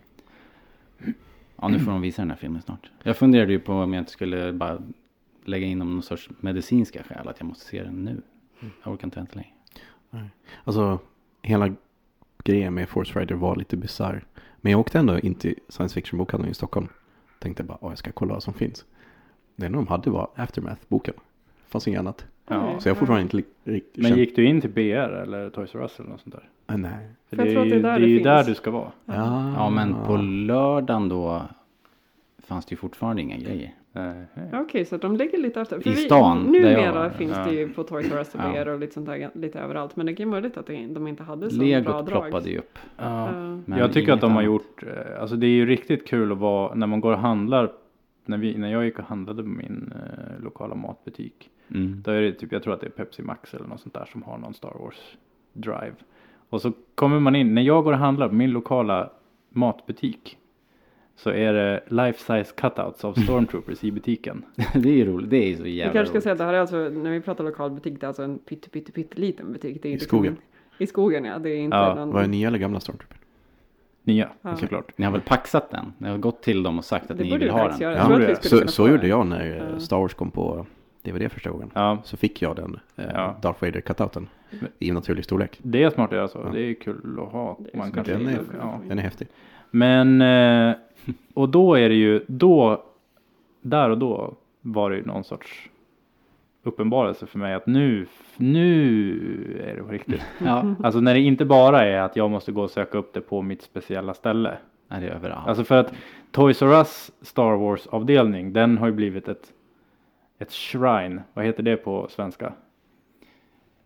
Ja, nu får de visa den här filmen snart. Jag funderade ju på om jag inte skulle bara lägga in om någon sorts medicinska skäl. Att jag måste se den nu. Jag orkar inte vänta längre. Alltså, hela grejen med Force Rider var lite bisarr. Men jag åkte ändå in till science fiction-bokhandeln i Stockholm. Tänkte bara, åh, jag ska kolla vad som finns. Det enda de hade var Aftermath-boken. Fanns inget annat. Ja. Så jag har fortfarande inte riktigt Men gick du in till BR eller Toys R Us eller något sånt där? Ah, nej. För det tror är att det är ju, där det är det ju där du ska vara. Ja, Ja, men på lördagen då fanns det ju fortfarande inga grejer. Okej, så de ligger lite efter. I stan, där jag Numera var. finns Ja. det ju på Toys R Us och Ja. Och lite sånt där lite överallt. Men det är möjligt att det- de inte hade så bra Legot drag. ploppade ju upp. Ja. Men jag tycker att de har annat. gjort, eh, alltså det är ju riktigt kul att vara, när man går och handlar, när, vi, när jag gick och handlade på min eh, lokala matbutik. Mm. Då är det typ, jag tror att det är Pepsi Max eller något sånt där som har någon Star Wars drive. Och så kommer man in, när jag går och handlar på min lokala matbutik. Så är det life size cutouts av stormtroopers i butiken. det är ju roligt. Det är ju så Vi jävla kanske ska roligt. säga att det här är alltså, när vi pratar lokal butik, det är alltså en pytte, pytte, pytteliten butik. Det är I liksom skogen. en- I skogen ja, det är inte Ja, någon... Var det nya eller gamla Stormtrooper? Nya, Ja. såklart. Ni har väl paxat den? Ni har gått till dem och sagt att Det ni vill vi ha den? göra. Ja, vi skulle Så, så gjorde jag när Ja. Star Wars kom på DVD första gången. Ja, Så fick jag den eh, Ja. Darth Vader cutouten i naturlig storlek. det är smart att göra så. Ja. Det är kul att ha. Det är Man kan Den är, ja. den är häftig. Men, eh, och då är det ju, då, där och då var det ju någon sorts uppenbarelse för mig att nu, nu är det på riktigt. Ja, Alltså när det inte bara är att jag måste gå och söka upp det på mitt speciella ställe. är det är överallt. Alltså för att Toys R Us Star Wars avdelning, den har ju blivit ett, ett shrine. Vad heter det på svenska?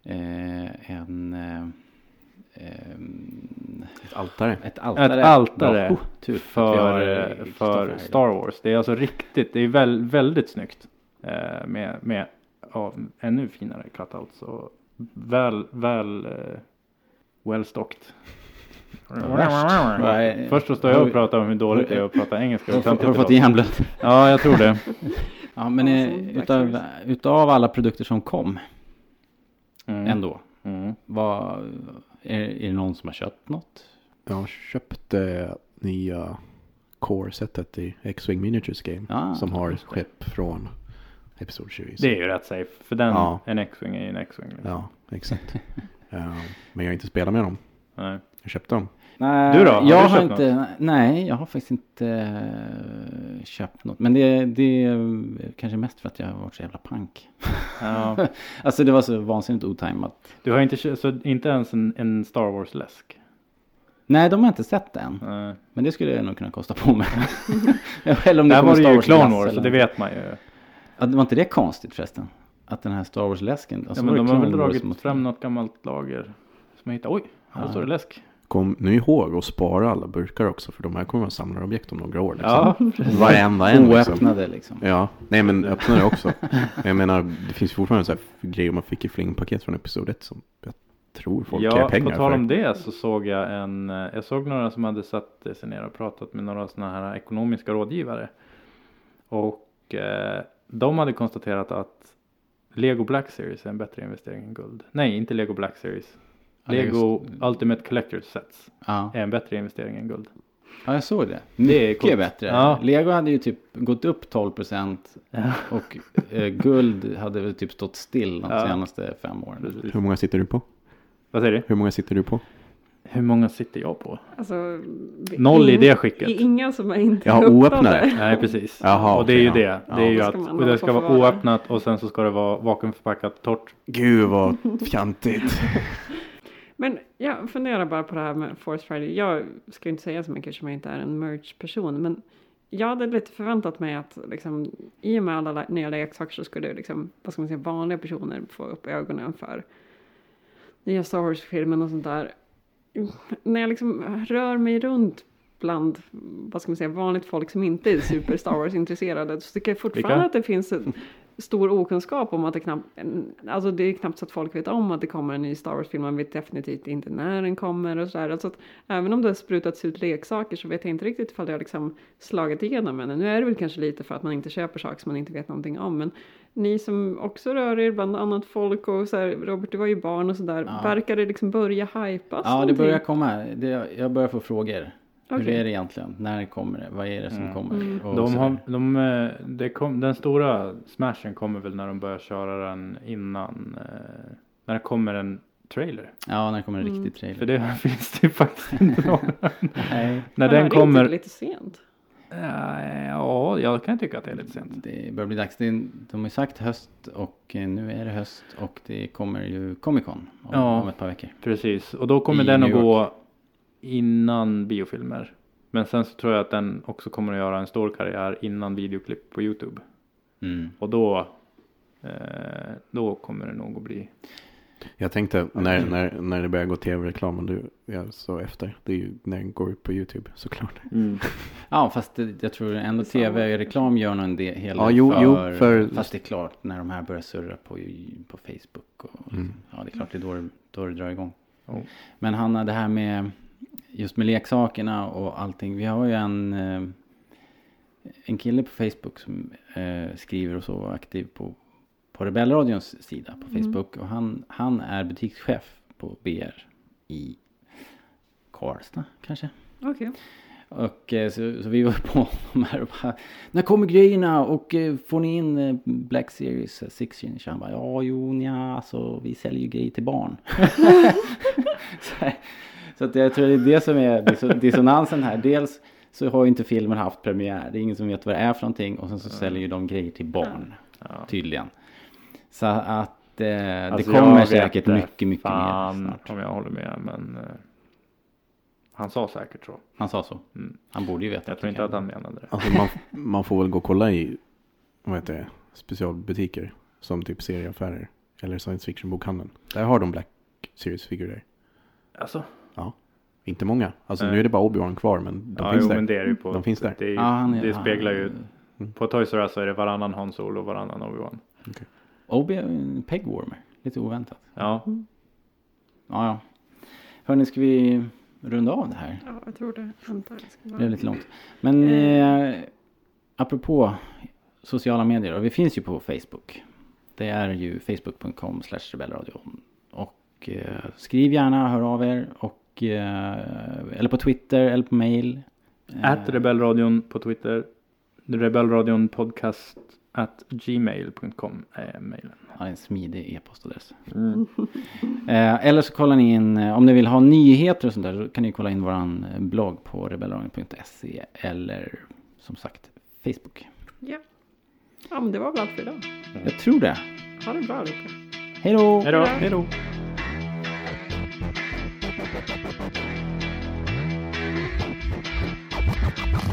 eh, en... Eh, Ett altare. ett altare. Ett altare. Oh, för, eh, eh, för här. Star Wars. Det är alltså riktigt, det är väl, väldigt snyggt. Eh, med med ja, ännu finare cutouts och väl, väl, eh, well stocked. Först så står jag och pratar om hur dåligt det är att prata engelska. Har, har du fått hjärnblöd? Ja, jag tror det. Ja, men eh, utav, utav alla produkter som kom Mm. ändå. Mm. Vad, är, är det någon som har köpt något? Jag köpte nya core-setet i X-Wing Miniatures Game. Ah, som har det. skepp från Episod 20. Det är ju rätt safe. För den, Ja. en X-Wing är ju en X-Wing. Liksom. Ja, exakt. Ja, men jag har inte spelat med dem. Nej. Jag köpte dem. Nej, Du då? Har Jag du har inte, nej, jag har faktiskt inte eh, köpt något. Men det, det är kanske mest för att jag har varit så jävla pank. Ja. Alltså det var så vansinnigt otajmat. Du har inte, så inte ens en, en Star Wars-läsk? Nej, de har jag inte sett än. Nej. Men det skulle jag nog kunna kosta på mig. Eller om Där kommer var det Star ju Clone Wars, så det något. vet man ju. Ja, det var inte det konstigt förresten? Att den här Star Wars-läsken. alltså ja, men de det har väl dragit fram något gammalt lager. Som jag hittade. Oj, här Ja. står det läsk. Kom nu ihåg att spara alla burkar också. För de här kommer att samla objekt om några år. Liksom. Ja, Varenda en liksom. Oöppnade liksom. Ja, nej men öppna det också. jag menar, det finns fortfarande så här grejer man fick i flingpaket från episod 1 som jag tror folk ger ja på pengar tal för. om det så såg jag en, jag såg några som hade satt sig ner och pratat med några sådana här ekonomiska rådgivare. Och eh, de hade konstaterat att Lego Black Series är en bättre investering än guld. Nej, inte Lego Black Series. Ja, Lego just- Ultimate Collector's Sets Ja. är en bättre investering än guld. ja, jag såg det. Det är Mycket coolt. bättre. Ja. Lego hade ju typ gått upp 12 procent. Och eh, guld hade väl typ stått still de Ja. senaste fem åren. Precis. Hur många sitter du på? Vad säger du? Hur många sitter du på? Hur många sitter jag på? Alltså, Noll i det skicket. Inga som är inte Ja, oöppnade. Nej precis. Jaha, och det är ju det. ja. Det är Ja. ju att och det ska vara oöppnat och sen så ska det vara vakuumförpackat torrt. Gud vad fjantigt. Men jag funderar bara på det här med Force Friday. Jag ska inte säga så mycket som jag inte är en merch-person. Men jag hade lite förväntat mig att liksom, i och med alla nya leksaker så skulle liksom, vad ska man säga, vanliga personer få upp ögonen för nya Star Wars-filmen och sånt där. När jag liksom rör mig runt bland, vad ska man säga, vanligt folk som inte är super Star Wars-intresserade så tycker jag fortfarande att det finns en stor okunskap om att det knappt, alltså det är knappt så att folk vet om att det kommer en ny Star Wars-film, man vet definitivt inte när den kommer och sådär. Alltså att även om det har sprutats ut leksaker så vet jag inte riktigt ifall det har liksom slagit igenom än. Nu är det väl kanske lite för att man inte köper saker som man inte vet någonting om, men ni som också rör er bland annat folk och så här, Robert du var ju barn och sådär, Ja. verkar det liksom börja hypas Ja, det någonting? börjar komma. Det, jag börjar få frågor. Hur Okej. är det egentligen? När kommer det? Vad är det som Mm. kommer? Mm. De har, de, eh, det kom, den stora smashen kommer väl när de börjar köra den innan. Eh, när det kommer en trailer. Ja, när kommer en Mm. riktig trailer? För det finns det faktiskt inte någon. Nej, när Men den är det kommer. inte lite sent? Eh, Ja, jag kan tycka att det är lite sent. det börjar bli dags. Det, är- de har sagt höst och eh, nu är det höst och det kommer ju Comic Con om, Ja. om ett par veckor. Precis, och då kommer I den att gå innan biofilmer. Men sen så tror jag att den också kommer att göra en stor karriär innan videoklipp på Youtube. Mm. Och då, eh, då kommer det nog att bli. Jag tänkte när, när, när det börjar gå tv-reklam och du jag så efter. Det är ju när den går upp på YouTube såklart. Ja, fast det, jag tror ändå tv-reklam gör nog en del Ja, jo, för, jo, för- Fast det är klart när de här börjar surra på, på Facebook. Och, Mm. Ja, det är klart det är då då det drar igång. Ja. Men Hanna, det här med just med leksakerna och allting. Vi har ju en, eh, en kille på Facebook som eh, skriver och så aktiv på, på Rebellradions sida på Mm. Facebook. Och han, han är butikschef på BR i Karlstad kanske. Okej. Och eh, så, så vi var på honom här och bara, när kommer grejerna och får ni in Black Series eh, 6 inch? Han bara, ja jo nja, alltså vi säljer ju grejer till barn. så, här, så att jag tror det är det som är disso- dissonansen här. Dels så har ju inte filmen haft premiär, det är ingen som vet vad det är för någonting och sen så säljer ju de grejer till barn, Ja. tydligen. Så att eh, Alltså, det kommer säkert inte mycket, mycket mer fan snart. om jag håller med, men eh, han sa säkert så. Han sa så. Mm. Han borde ju veta. Jag tror inte att han menade det. Alltså man, man får väl gå och kolla i vad heter det, specialbutiker. Som typ serieaffärer. Eller science fiction bokhandeln. Där har de Black Series-figurer. Alltså, Inte många. Alltså Nej. nu är det bara Obi-Wan kvar men de ja, finns jo, där. men det är ju på. De finns där. Det, är, Ja, han är- det speglar ju. Mm. På Toys R Us så är det varannan Han Solo och varannan Obi-Wan. Obi är en pegwarmer. Lite oväntat. Ja, Ja, ja. Hörni, ska vi runda av det här? Ja, jag tror det. Antar det blev lite långt. Men eh, apropå sociala medier. Och vi finns ju på Facebook. Det är ju facebook.com slash rebellradion. Och eh, skriv gärna, hör av er. Och, eh, eller på Twitter eller på mail. Eh, At Rebellradion på Twitter. Rebellradion podcast at gmail.com är mejlen. Ja, en smidig e-postadress. Mm. Eh, eller så kollar ni in, om ni vill ha nyheter och sånt där, så kan ni kolla in våran eh, blogg på rebellradion.se eller som sagt Facebook. Ja. ja, men det var väl allt för idag. Jag tror det. Ha det bra allihopa. Hej då! Hej då! We'll